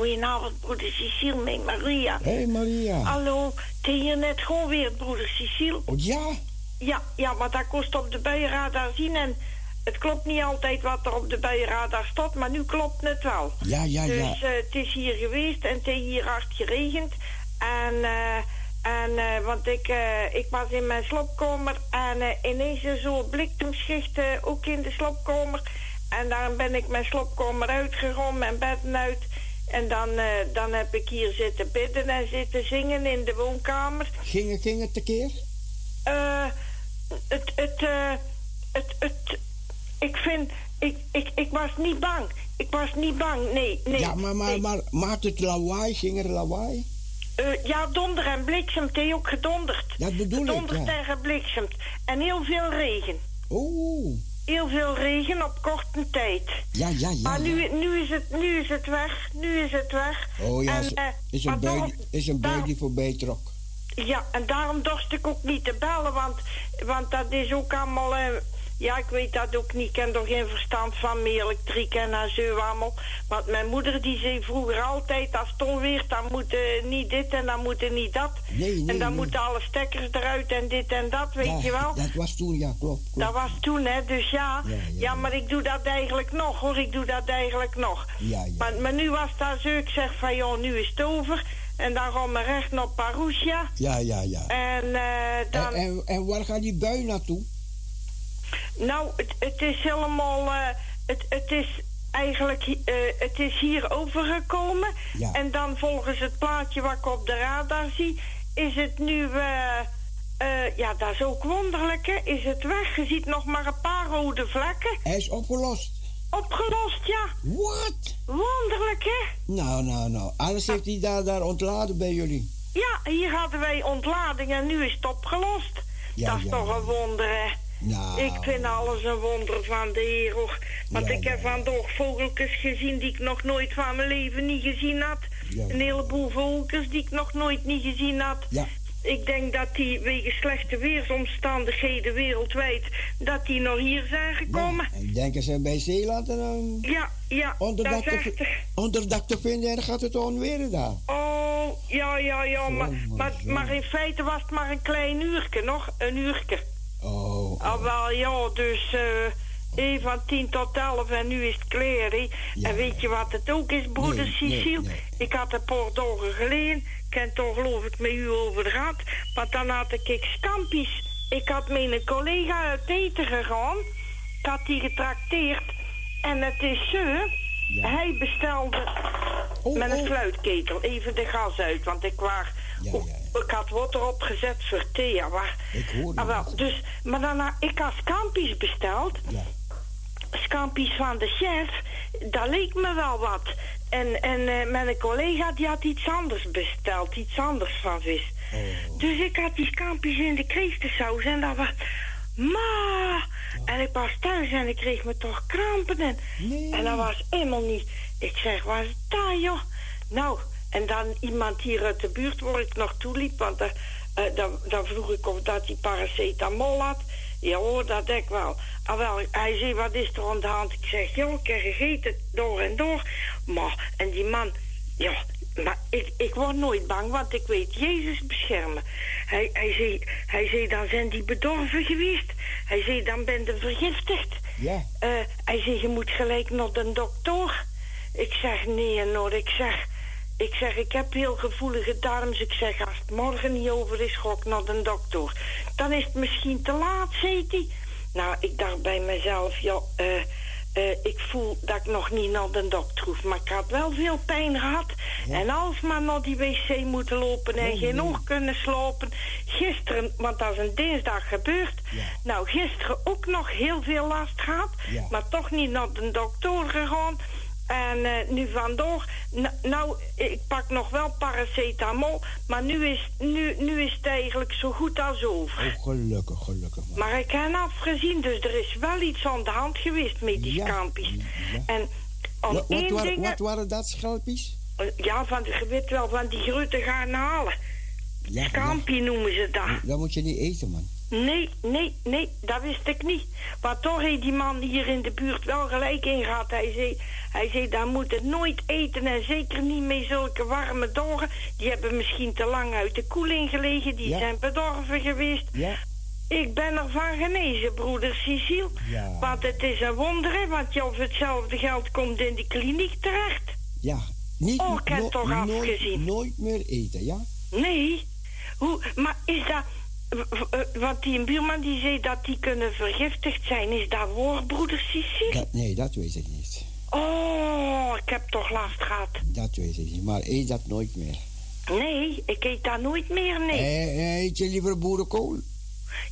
Goedenavond, broeder Cecile met Maria. Hé hey Maria. Hallo, is hier net gewoon weer broeder Cecile. Oh ja? Ja, ja, maar dat kost op de buienradar zien en het klopt niet altijd wat er op de buienradar staat, maar nu klopt het wel. Ja, ja, dus ja. eh, het is hier geweest en het is hier hard geregend. En, eh, en eh, want ik, eh, ik was in mijn slaapkamer en ineens zo'n bliksemschicht eh, ook in de slaapkamer. En dan ben ik mijn slaapkamer uitgegaan, mijn bedden uit. En dan, eh, dan heb ik hier zitten bidden en zitten zingen in de woonkamer. Ging, het- ging het tekeer? Eh, het, het, eh, het, het, ik vind, ik, ik, ik was niet bang. Ik was niet bang, nee, nee. ja, maar, maar, nee. maar maakt het lawaai? Ging er lawaai? Eh, ja, donder en bliksem, het heeft ook gedonderd. Dat bedoel ik, Gedonderd ja. en gebliksemd. En heel veel regen. Oh, Heel veel regen op korte tijd. ja, ja, ja. maar nu, nu, is het, nu is het weg, nu is het weg. Oh ja, En, is, eh, een bui, daarom- is een bui die voorbij trok. Ja, en daarom dorst ik ook niet te bellen, want, want dat is ook allemaal... eh, ja, ik weet dat ook niet. Ik ken er geen verstand van, meer elektriek en zo allemaal. Want mijn moeder die zei vroeger altijd, als het onweert, dan moet eh, niet dit en dan moet niet dat. Nee, nee, en dan nee. moeten alle stekkers eruit en dit en dat, weet ja, je wel. Dat was toen, ja, klopt. klopt. Dat was toen, hè, dus ja. Ja, Ja, ja, maar ik doe dat eigenlijk nog, hoor. Ik doe dat eigenlijk nog. Ja, ja. Maar, maar nu was dat zo, ik zeg van, joh, nu is het over. En dan gaan we recht naar Parousia. Ja, ja, ja. En eh, dan... En, en, en waar gaat die bui naartoe? Nou, het, het is helemaal. eh, het, het is eigenlijk. eh, het is hier overgekomen. Ja. En dan volgens het plaatje wat ik op de radar zie. Is het nu. eh, eh, ja, dat is ook wonderlijk, hè? Is het weg? Je ziet nog maar een paar rode vlekken. Hij is opgelost. Opgelost, ja. Wat? Wonderlijk, hè? Nou, nou, nou. Alles heeft hij daar, daar ontladen bij jullie. Ja, hier hadden wij ontlading en nu is het opgelost. Ja, dat is ja, toch een wonder, hè? Nou. Ik vind alles een wonder van de Heer. Want Ja, ik heb vandaag vogeltjes gezien die ik nog nooit van mijn leven niet gezien had. Ja, Een heleboel vogeltjes die ik nog nooit niet gezien had. Ja. Ik denk dat die wegen slechte weersomstandigheden wereldwijd... dat die nog hier zijn gekomen. Ja, en denken ze bij Zeeland en dan Ja, ja, onderdak te, onderdak vinden en dan gaat het onweren daar. Oh, ja, ja, ja, maar, Zo, maar maar in feite was het maar een klein uurtje, nog. Een uurtje. Oh, oh. Ah, wel, ja, dus één van tien tot elf en nu is het. Ja, en weet je wat het ook is, broeder Nee, nee, Cecile? nee. Ik had een paar dagen geleden, ik heb toch geloof ik met u over gehad, want dan had ik scampies. Ik had met een collega uit eten gegaan, ik had die getrakteerd en het is zo, Ja. hij bestelde Oh, met een oh. sluitketel even de gas uit, want ik was... Ja, ja, ja. Ik had water opgezet voor thee, maar... Ik Ah, wel, dus, maar daarna, ik had scampi's besteld. Ja. Scampi's van de chef, dat leek me wel wat. En, en eh, mijn collega die had iets anders besteld, iets anders van vis. Oh. Dus ik had die scampi's in de kreeftensaus en dat was... Ma! En ik was thuis en ik kreeg me toch krampen. En, Nee. en dat was helemaal niet... Ik zeg, wat is dat, joh? Nou, en dan iemand hier uit de buurt waar ik nog toeliep, want eh, eh, dan, dan vroeg ik of dat hij paracetamol had. Ja hoor, dat denk ik wel. Ah, wel. Hij zei, wat is er aan de hand? Ik zeg, joh, ik heb gegeten door en door. Maar, en die man, ja, maar ik, ik word nooit bang, want ik weet Jezus beschermen. Hij, hij, zei, hij zei, dan zijn die bedorven geweest. Hij zei, dan ben je vergiftigd. Ja. Eh, hij zei, je moet gelijk naar de dokter. Ik zeg, nee, Noor. Ik zeg, ik zeg, ik heb heel gevoelige darms. Ik zeg, als het morgen niet over is, ga ik naar de dokter. Dan is het misschien te laat, zei hij. Nou, ik dacht bij mezelf, ja, eh, eh, ik voel dat ik nog niet naar de dokter hoef. Maar ik had wel veel pijn gehad. En alsmaar naar die wc moeten lopen en geen oog kunnen slapen. Gisteren, want dat is een dinsdag gebeurd. Nou, gisteren ook nog heel veel last gehad. Ja. Maar toch niet naar de dokter gegaan. En eh, nu vandoor, nou, ik pak nog wel paracetamol, maar nu is, nu, nu is het eigenlijk zo goed als over. Oh, gelukkig, gelukkig. man. Maar ik heb afgezien, dus er is wel iets aan de hand geweest met die Ja. En om Wat, wat, één waren- ding... wat waren dat, schelpies? Ja, van, je weet wel, van die grote gaan halen. Ja, ja. Scampi noemen ze dat. Dat moet je niet eten, man. Nee, nee, nee, dat wist ik niet. Maar toch heeft die man hier in de buurt wel gelijk in gehad. Hij zei, hij zei, daar moet het nooit eten en zeker niet met zulke warme dagen. Die hebben misschien te lang uit de koeling gelegen, die Ja. zijn bedorven geweest. Ja. Ik ben ervan genezen, broeder Cecile. Ja. Want het is een wonder, hè, want je of hetzelfde geld komt in de kliniek terecht. Ja. Niet, Oh, ik heb no- toch nooit, afgezien. nooit meer eten, ja? Nee. Hoe, maar is dat... Want die buurman die zei dat die kunnen vergiftigd zijn. Is dat waar, broeder? Dat, nee, dat weet ik niet. Oh, ik heb toch last gehad. Dat weet ik niet. Maar eet dat nooit meer. Nee, ik eet dat nooit meer, nee. Eh, eet je liever boerenkool?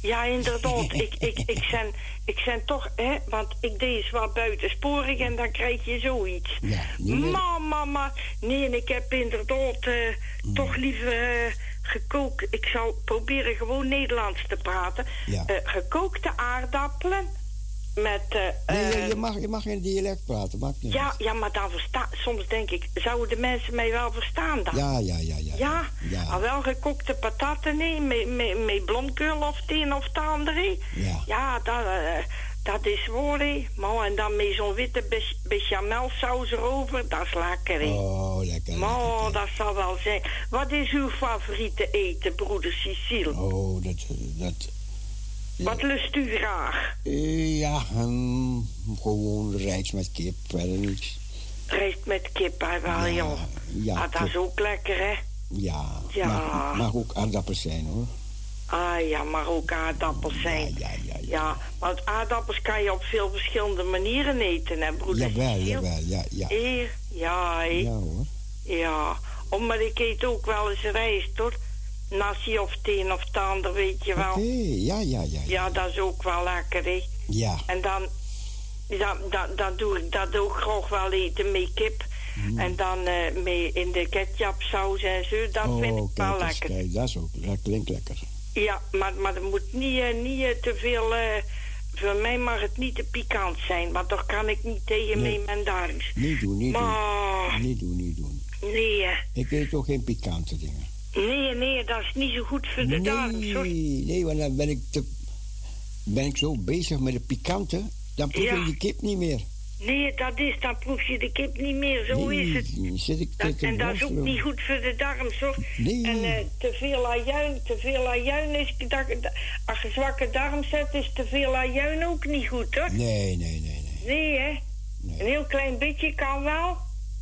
Ja, inderdaad. (laughs) ik, ik, ik, zijn, ik zijn toch, hè, want ik deed eens wat buitensporig en dan krijg je zoiets. Ja, meer. Mama, mama. Nee, en ik heb inderdaad eh, Mm. toch liever eh, gekookt. Ik zal proberen gewoon Nederlands te praten. Ja. Eh, gekookte aardappelen met... eh, Nee, je, eh, je mag, je mag in dialect praten, maakt niet ja, uit. ja, maar dan versta soms denk ik, zouden de mensen mij wel verstaan dan? Ja, ja, ja, ja. Ja, Ja. al wel gekokte pataten nee, met, met, met blomkeul of het een of het andere. Ja. Ja, dat, dat is waar, hè. Maar en dan met zo'n witte bech- bechamelsaus erover, dat is lekker, hè. Oh, lekker. maar dat zal wel zijn. Wat is uw favoriete eten, broeder Cecile? Oh, dat... dat Wat lust u graag? ja, gewoon rijst met kip, verder niks. Rijst met kip, hè, wel, Ja, joh. ja, ah, dat is ook lekker, hè. Ja, Ja. Mag, mag ook aardappels zijn, hoor. Ah ja, maar ook aardappels zijn. Ja, ja, ja. want aardappels kan je op veel verschillende manieren eten, hè, broeder? Jawel, jawel, ja, ja. Eh, ja. Ja, hoor. ja. Oh, maar ik eet ook wel eens rijst, hoor. Nasi of het een of het ander, weet je wel. Oké, ja, ja, ja. Ja, dat is ook wel lekker, hè. Ja, En dan, dan, dan, dan doe ik dat ook graag wel eten met kip. Mm. En dan eh mee in de ketchupsaus en zo, dat vind oh, ik wel kijk eens, lekker. kijk, dat is ook, dat klinkt lekker. Ja, maar, maar er moet niet, eh, niet eh, te veel... eh, voor mij mag het niet te pikant zijn, want toch kan ik niet tegen Nee. mee mijn darms. Niet doen, niet Maar, doen. Niet doen, niet doen. nee. Ik eet ook geen pikante dingen. nee, nee, dat is niet zo goed voor de darms, hoor. Nee, nee, want dan ben ik, te, ben ik zo bezig met de pikante, dan proef Ja. ik die kip niet meer. Nee, dat is, dan proef je de kip niet meer, zo nee, is het. dan zit ik te, Dat, te en dat is ook niet goed voor de darms, hoor. Nee. En eh, te veel ajuin, te veel ajuin is... Dat, als je zwakke darm zet, is te veel ajuin ook niet goed, hoor. Nee, nee, nee, nee. Nee, hè. Nee. Een heel klein beetje kan wel,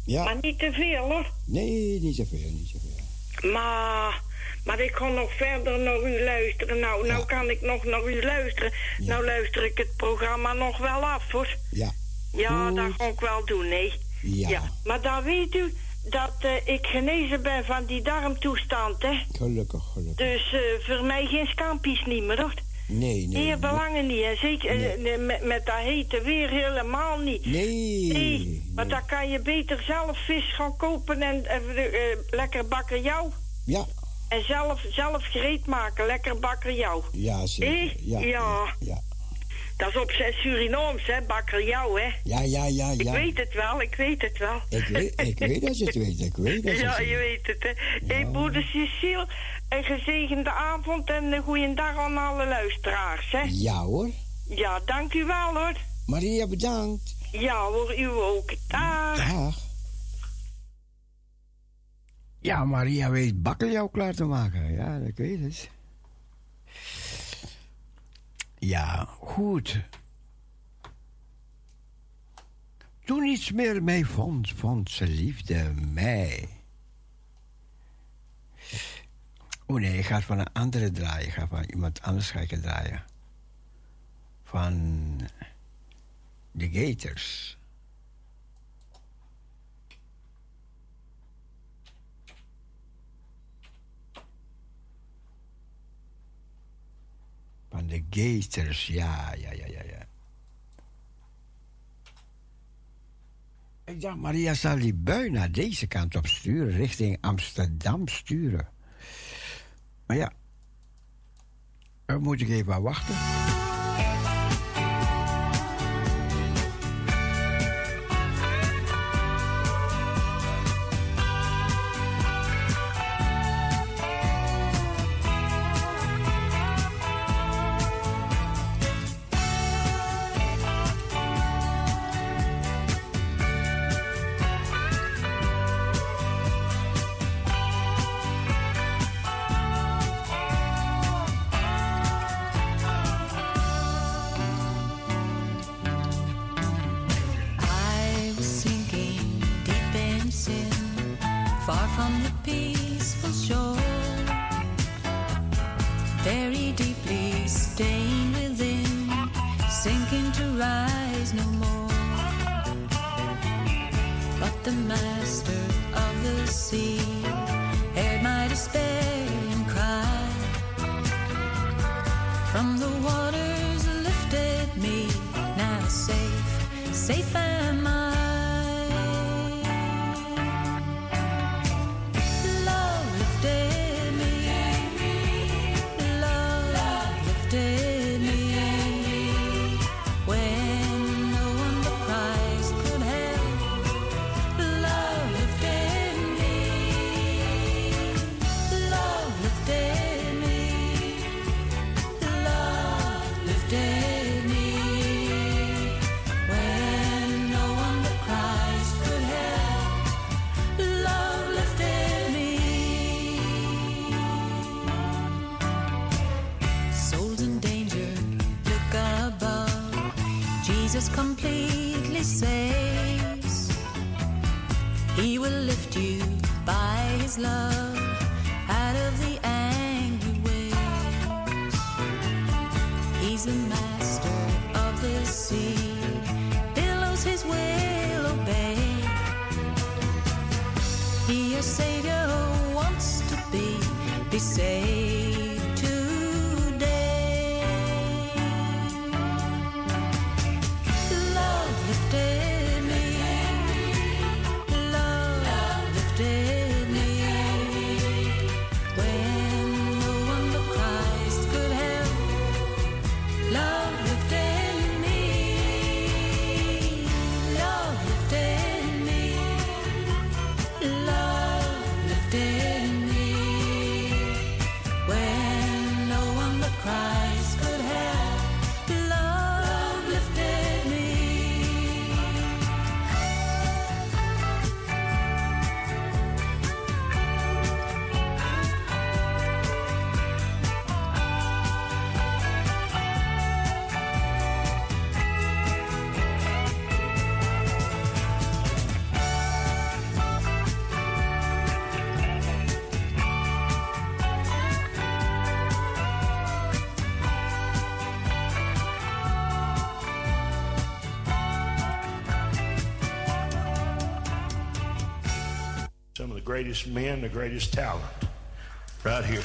Ja, maar niet te veel, hoor. nee, niet zoveel, niet zoveel. Maar, maar ik ga nog verder naar u luisteren. Nou, nou Ja. kan ik nog naar u luisteren. Nou luister ik het programma nog wel af, hoor. Ja, Ja, dat ga ik wel doen, nee. ja, Maar dan weet u dat eh, ik genezen ben van die darmtoestand, hè. gelukkig, gelukkig. Dus eh, voor mij geen scampies niet meer, hoor. Nee, nee. Hier belangen niet, en zeker eh, Nee. met, met dat hete weer helemaal niet. Nee. Nee, maar dan kan je beter zelf vis gaan kopen en lekker bakken jou. Ja, En zelf, zelf gereed maken, lekker bakkerjauw. ja, zeker. Ja, Ja. ja. Dat is op zijn Surinaams, hè, bakkerjauw, hè. Ja, ja, ja, Ik ja. weet het wel, ik weet het wel. Ik weet, ik weet dat je het weet, ik weet dat je Ja, het je weet. weet het, hè. Hé, broeder Cecile, een gezegende avond en een goeie dag aan alle luisteraars, hè. Ja hoor. Ja, dank u wel, hoor. Maria, bedankt. Ja, hoor, u ook. Dag. Dag. Ja, Maria weet bakkeljauw klaar te maken. Ja, dat weet het. Ja, goed. Toen niets meer mij vond, vond ze liefde mij. Oh nee, ik ga van een andere draaien. Ik ga van iemand anders ga ik draaien. Van de Gators. Van de geesters, ja, ja, ja, ja, ja. Ik dacht, Maria zal die bui deze kant op sturen, richting Amsterdam sturen. Maar ja, dan moet ik even wachten. greatest men, the greatest talent right here.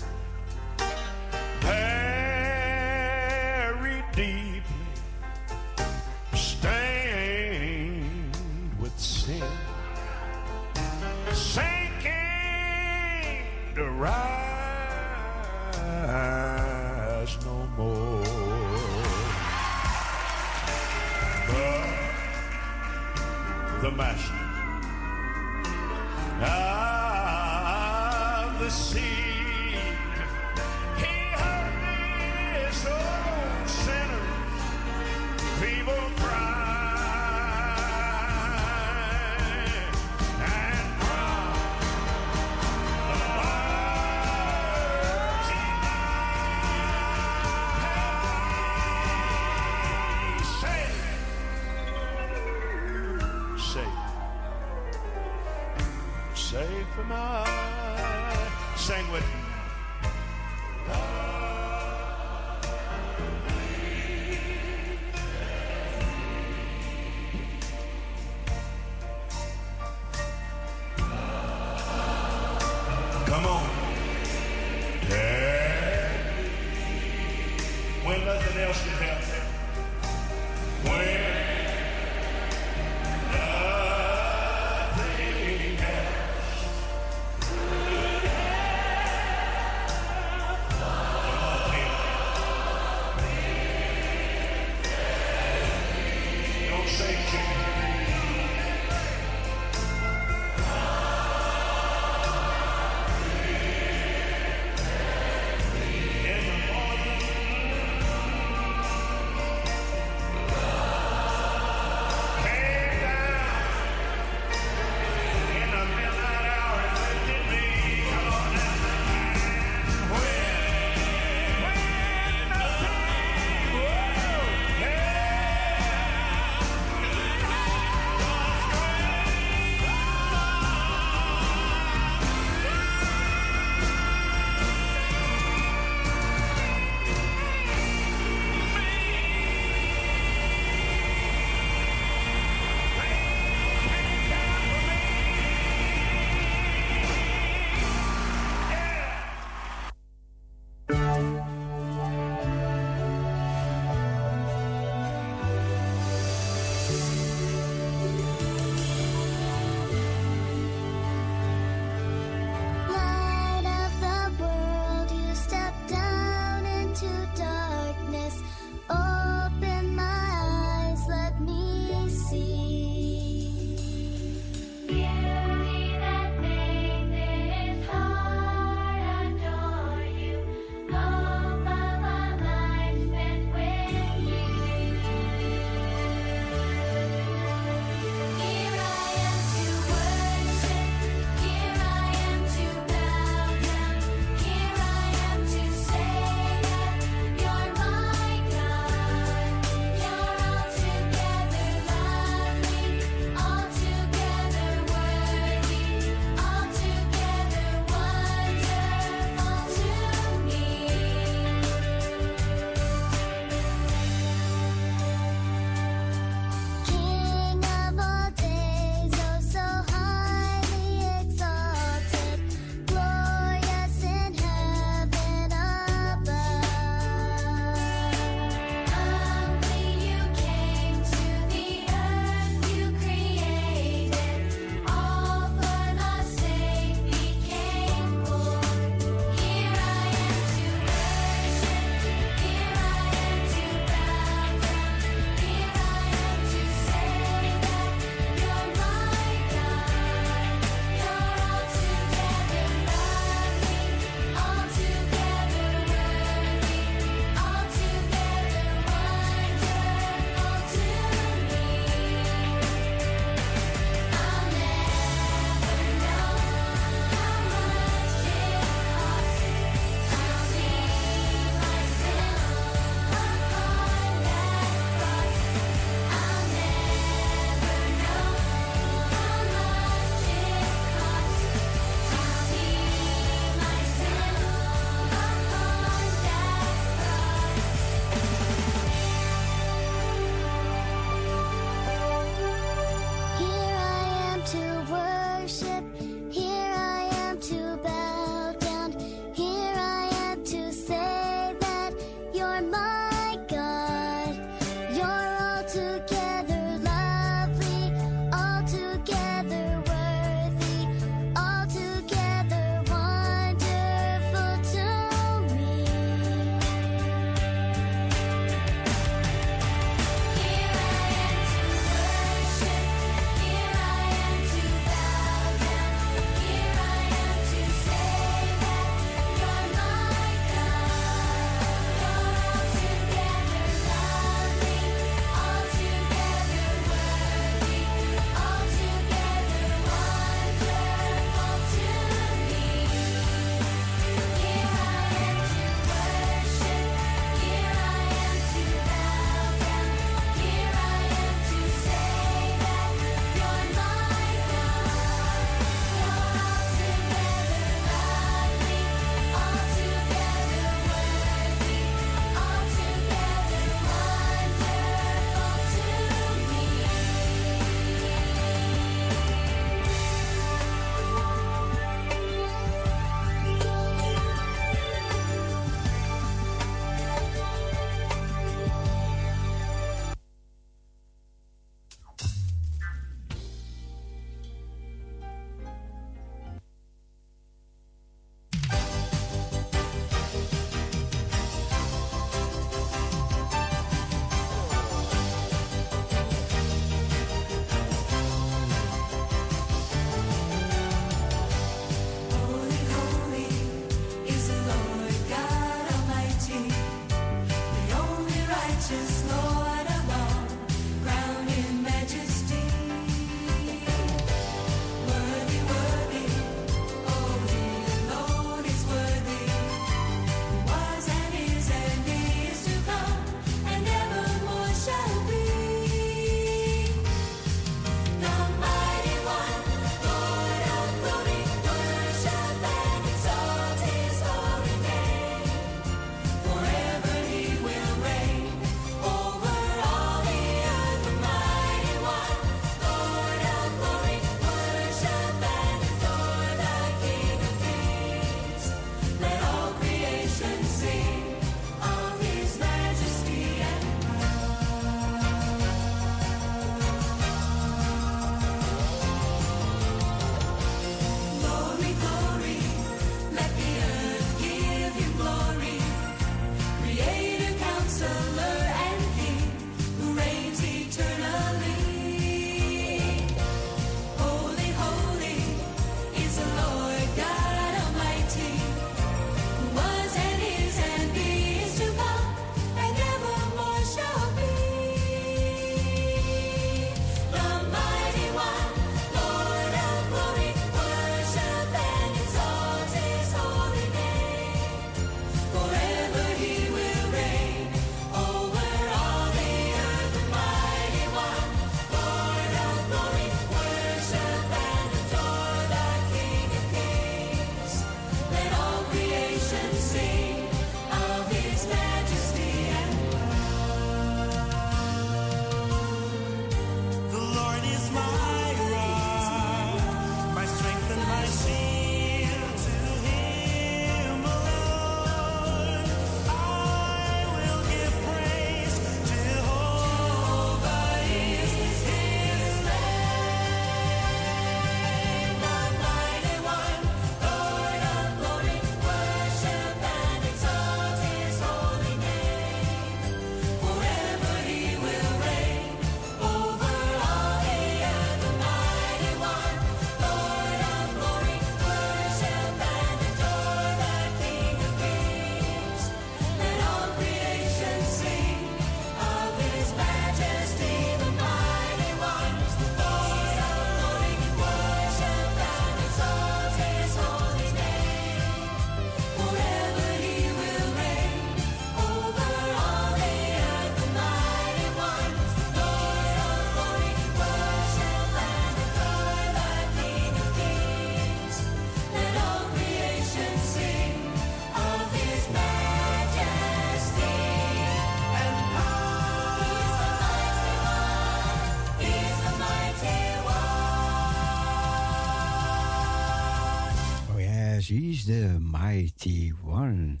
He's the mighty one.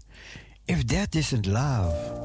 If that isn't love.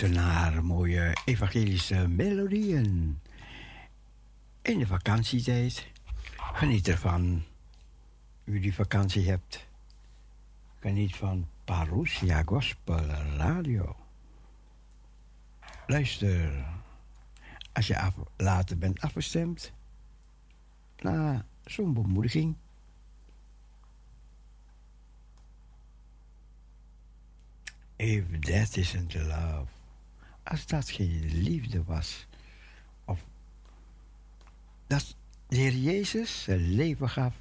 Luister naar mooie evangelische melodieën. In de vakantietijd. Geniet ervan. U die vakantie hebt. Geniet van Parousia Gospel Radio. Luister. Als je af, later bent afgestemd. Na zo'n bemoediging. If that isn't love. Als dat geen liefde was. Of dat de Heer Jezus zijn leven gaf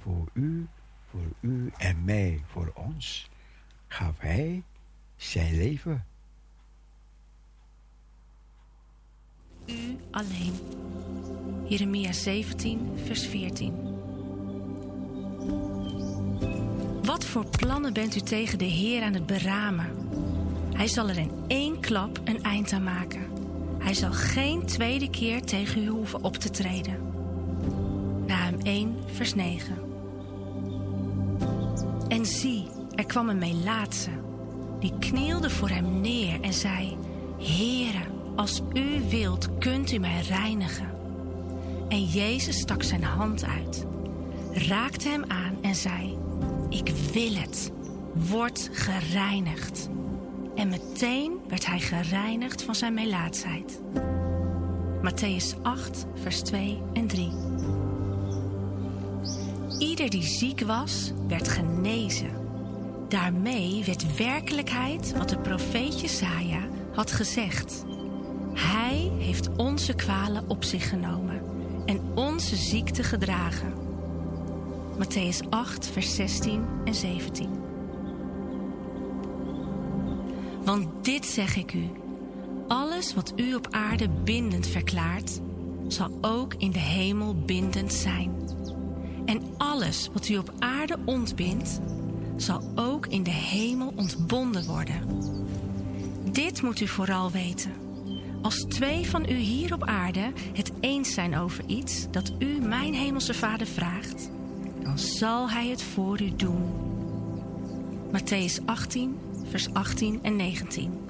voor u, voor u en mij, voor ons. Gaf Hij zijn leven. U alleen. Jeremia 17, vers 14. Wat voor plannen bent u tegen de Heer aan het beramen? Hij zal er in één klap een eind aan maken. Hij zal geen tweede keer tegen u hoeven op te treden. Naam 1, vers 9. En zie, er kwam een Melaatse. Die knielde voor hem neer en zei: Heere, als u wilt, kunt u mij reinigen. En Jezus stak zijn hand uit, raakte hem aan en zei: Ik wil het, word gereinigd. En meteen werd hij gereinigd van zijn melaatsheid. Matthäus 8, vers 2 en 3. Ieder die ziek was, werd genezen. Daarmee werd werkelijkheid wat de profeet Jesaja had gezegd. Hij heeft onze kwalen op zich genomen en onze ziekte gedragen. Matthäus 8, vers 16 en 17. Want dit zeg ik u: alles wat u op aarde bindend verklaart, zal ook in de hemel bindend zijn. En alles wat u op aarde ontbindt, zal ook in de hemel ontbonden worden. Dit moet u vooral weten. Als twee van u hier op aarde het eens zijn over iets dat u mijn hemelse Vader vraagt, dan zal hij het voor u doen. Matthäus 18, vers 18 en 19.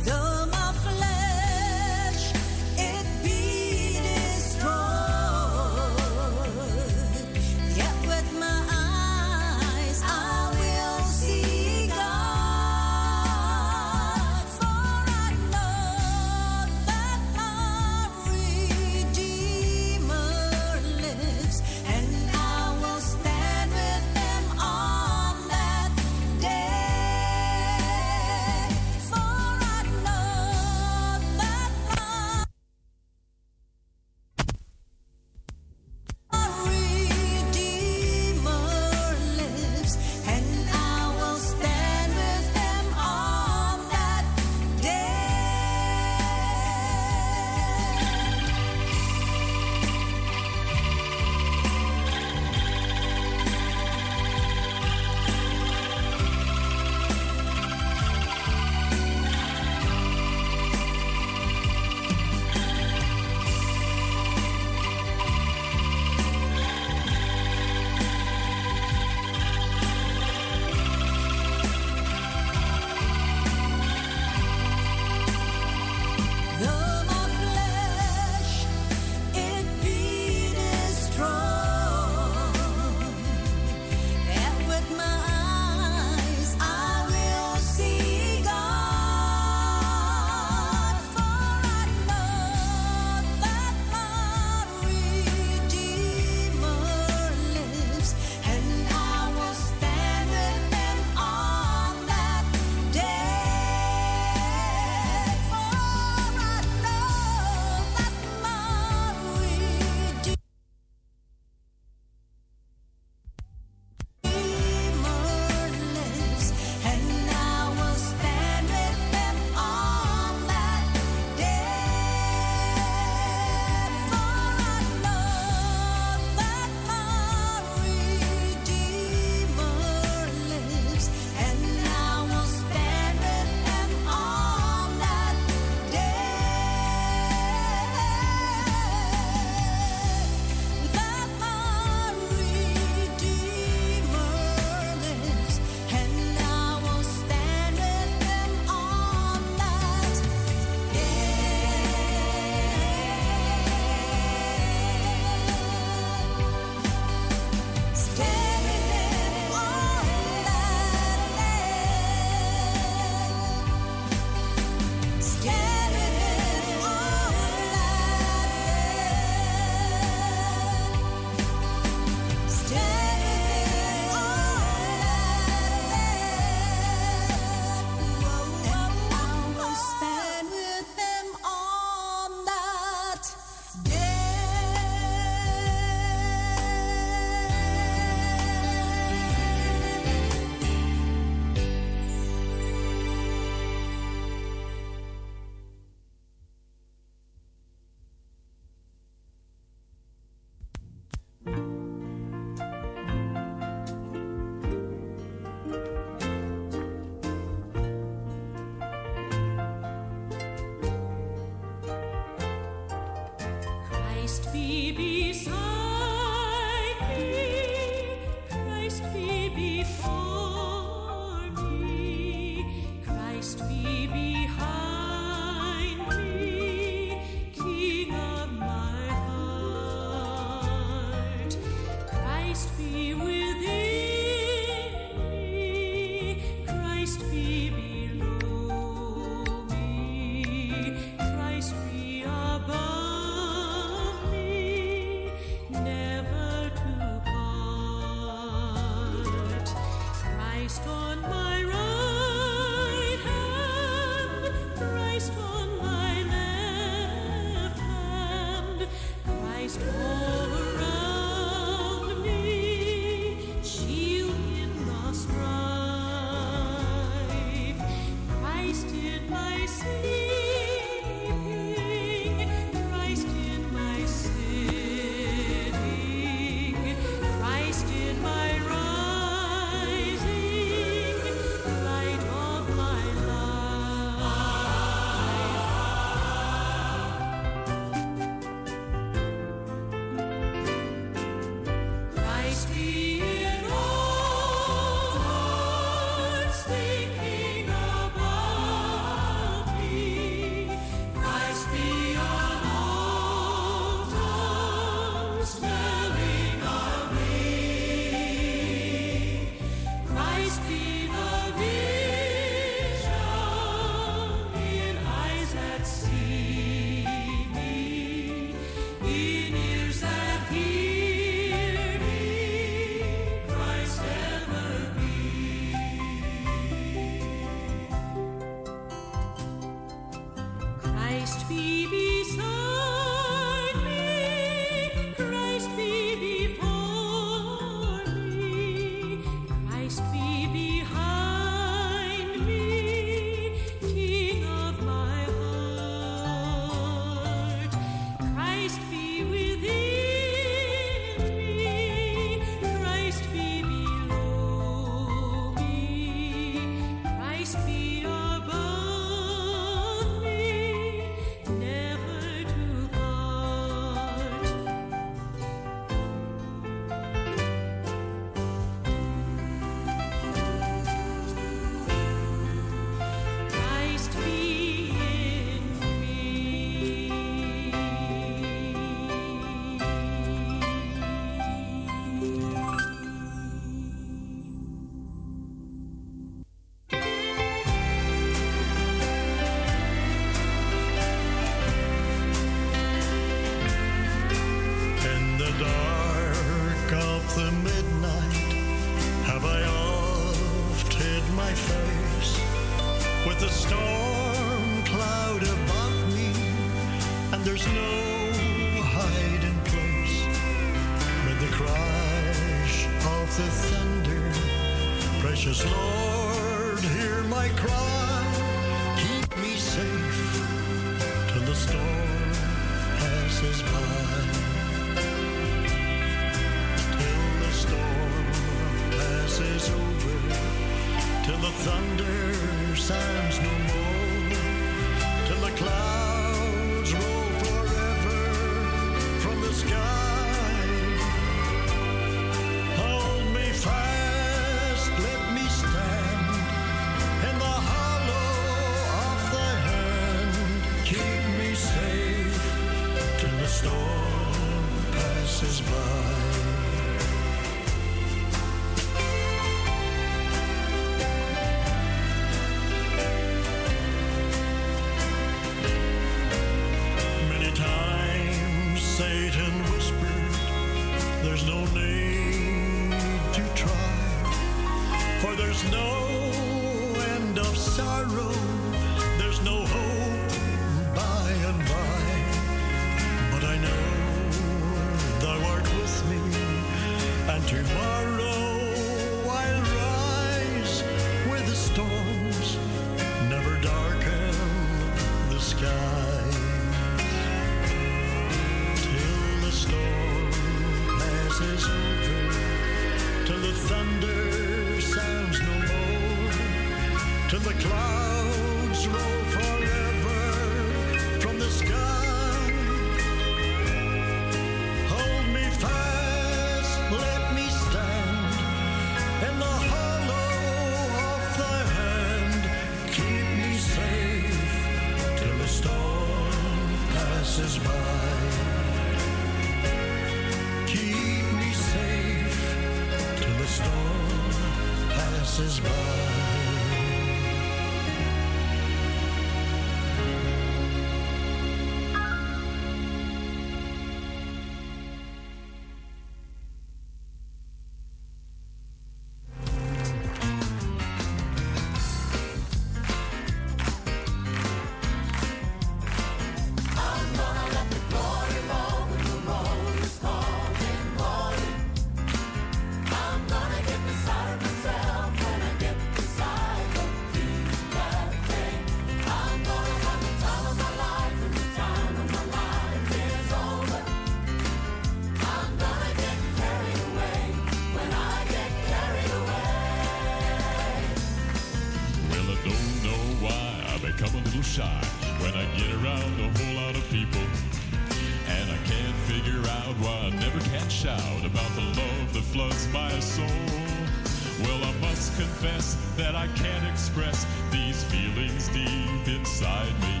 Well, I must confess that I can't express these feelings deep inside me.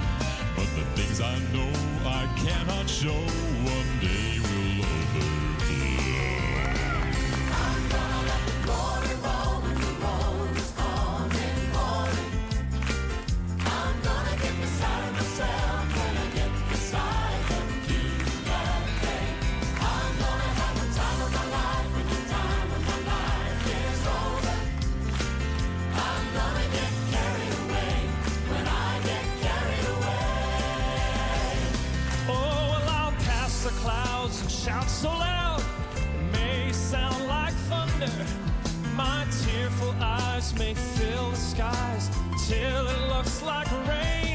But the things I know I cannot show one day. may fill the skies till it looks like rain.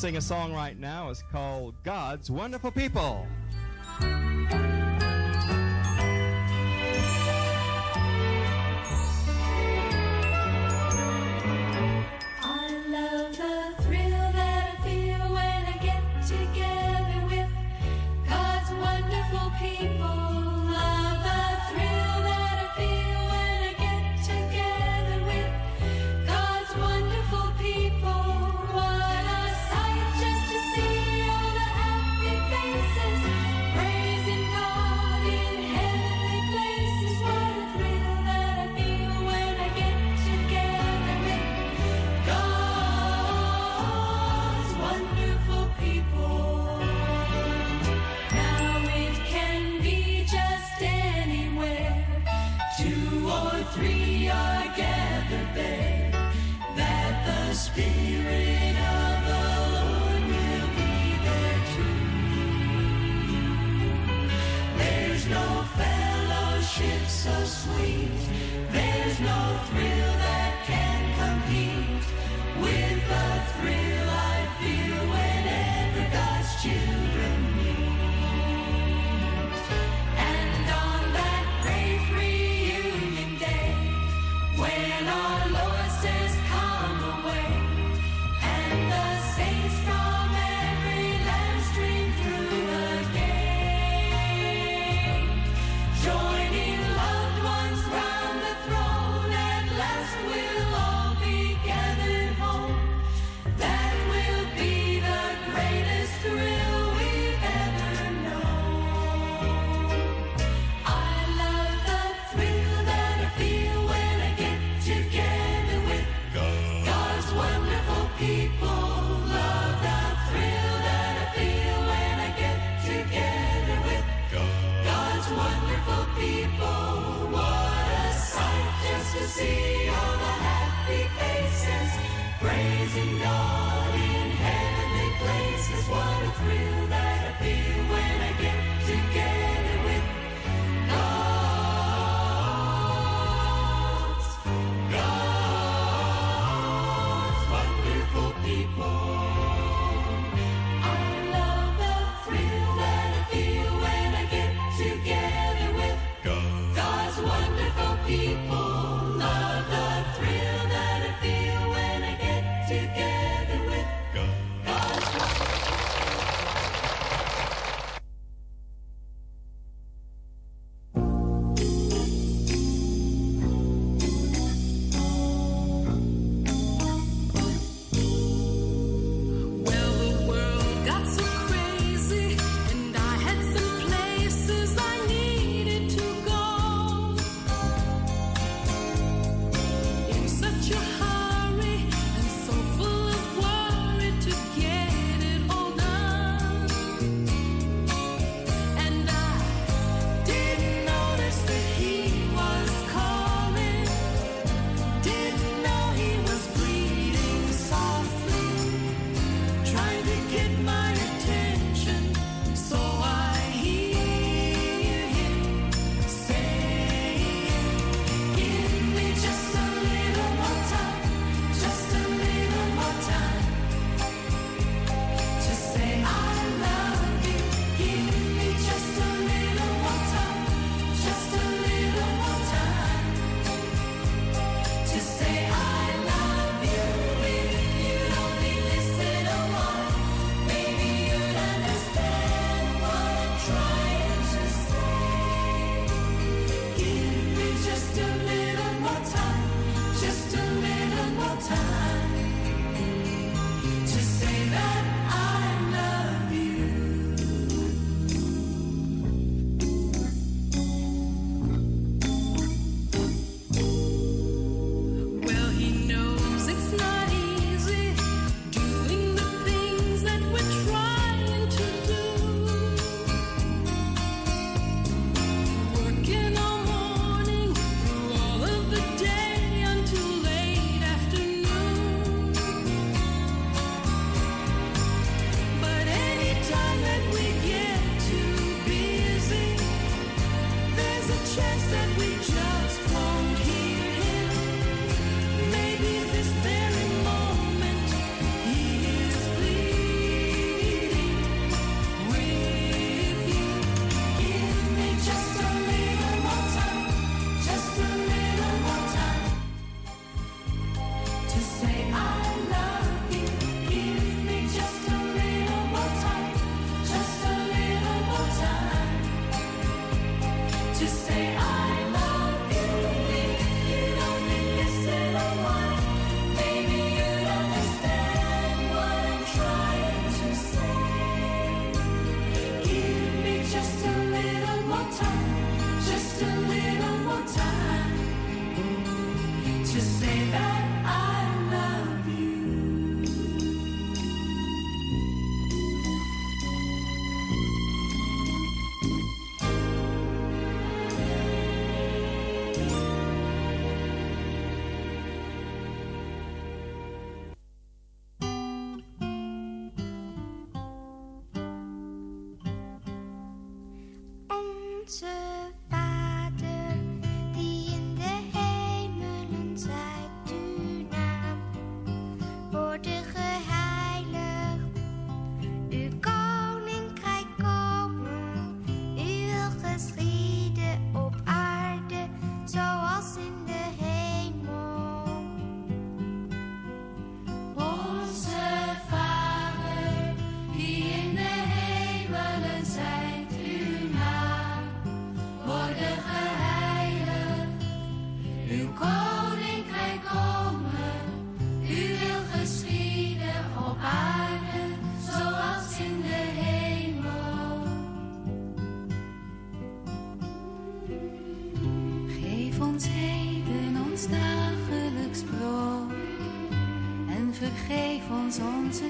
sing a song right now. It's called God's Wonderful People.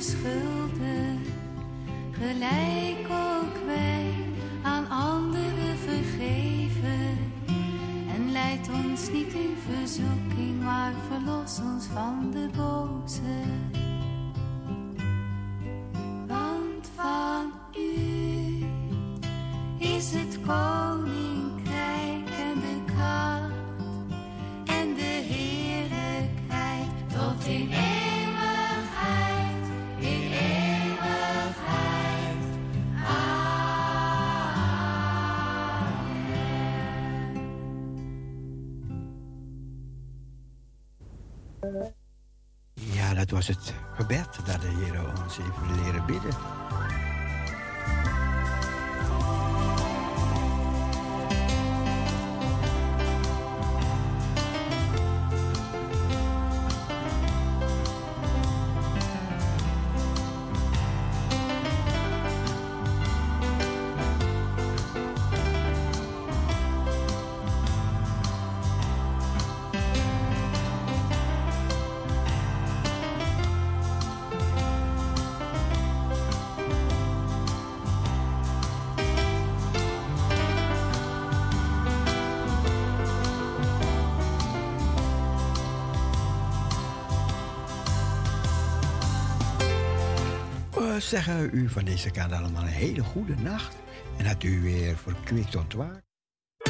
Onze Dat was het gebed dat de Heer ons heeft leren bidden. We zeggen u van deze kant allemaal een hele goede nacht. En dat u weer verkwikt ontwaakt.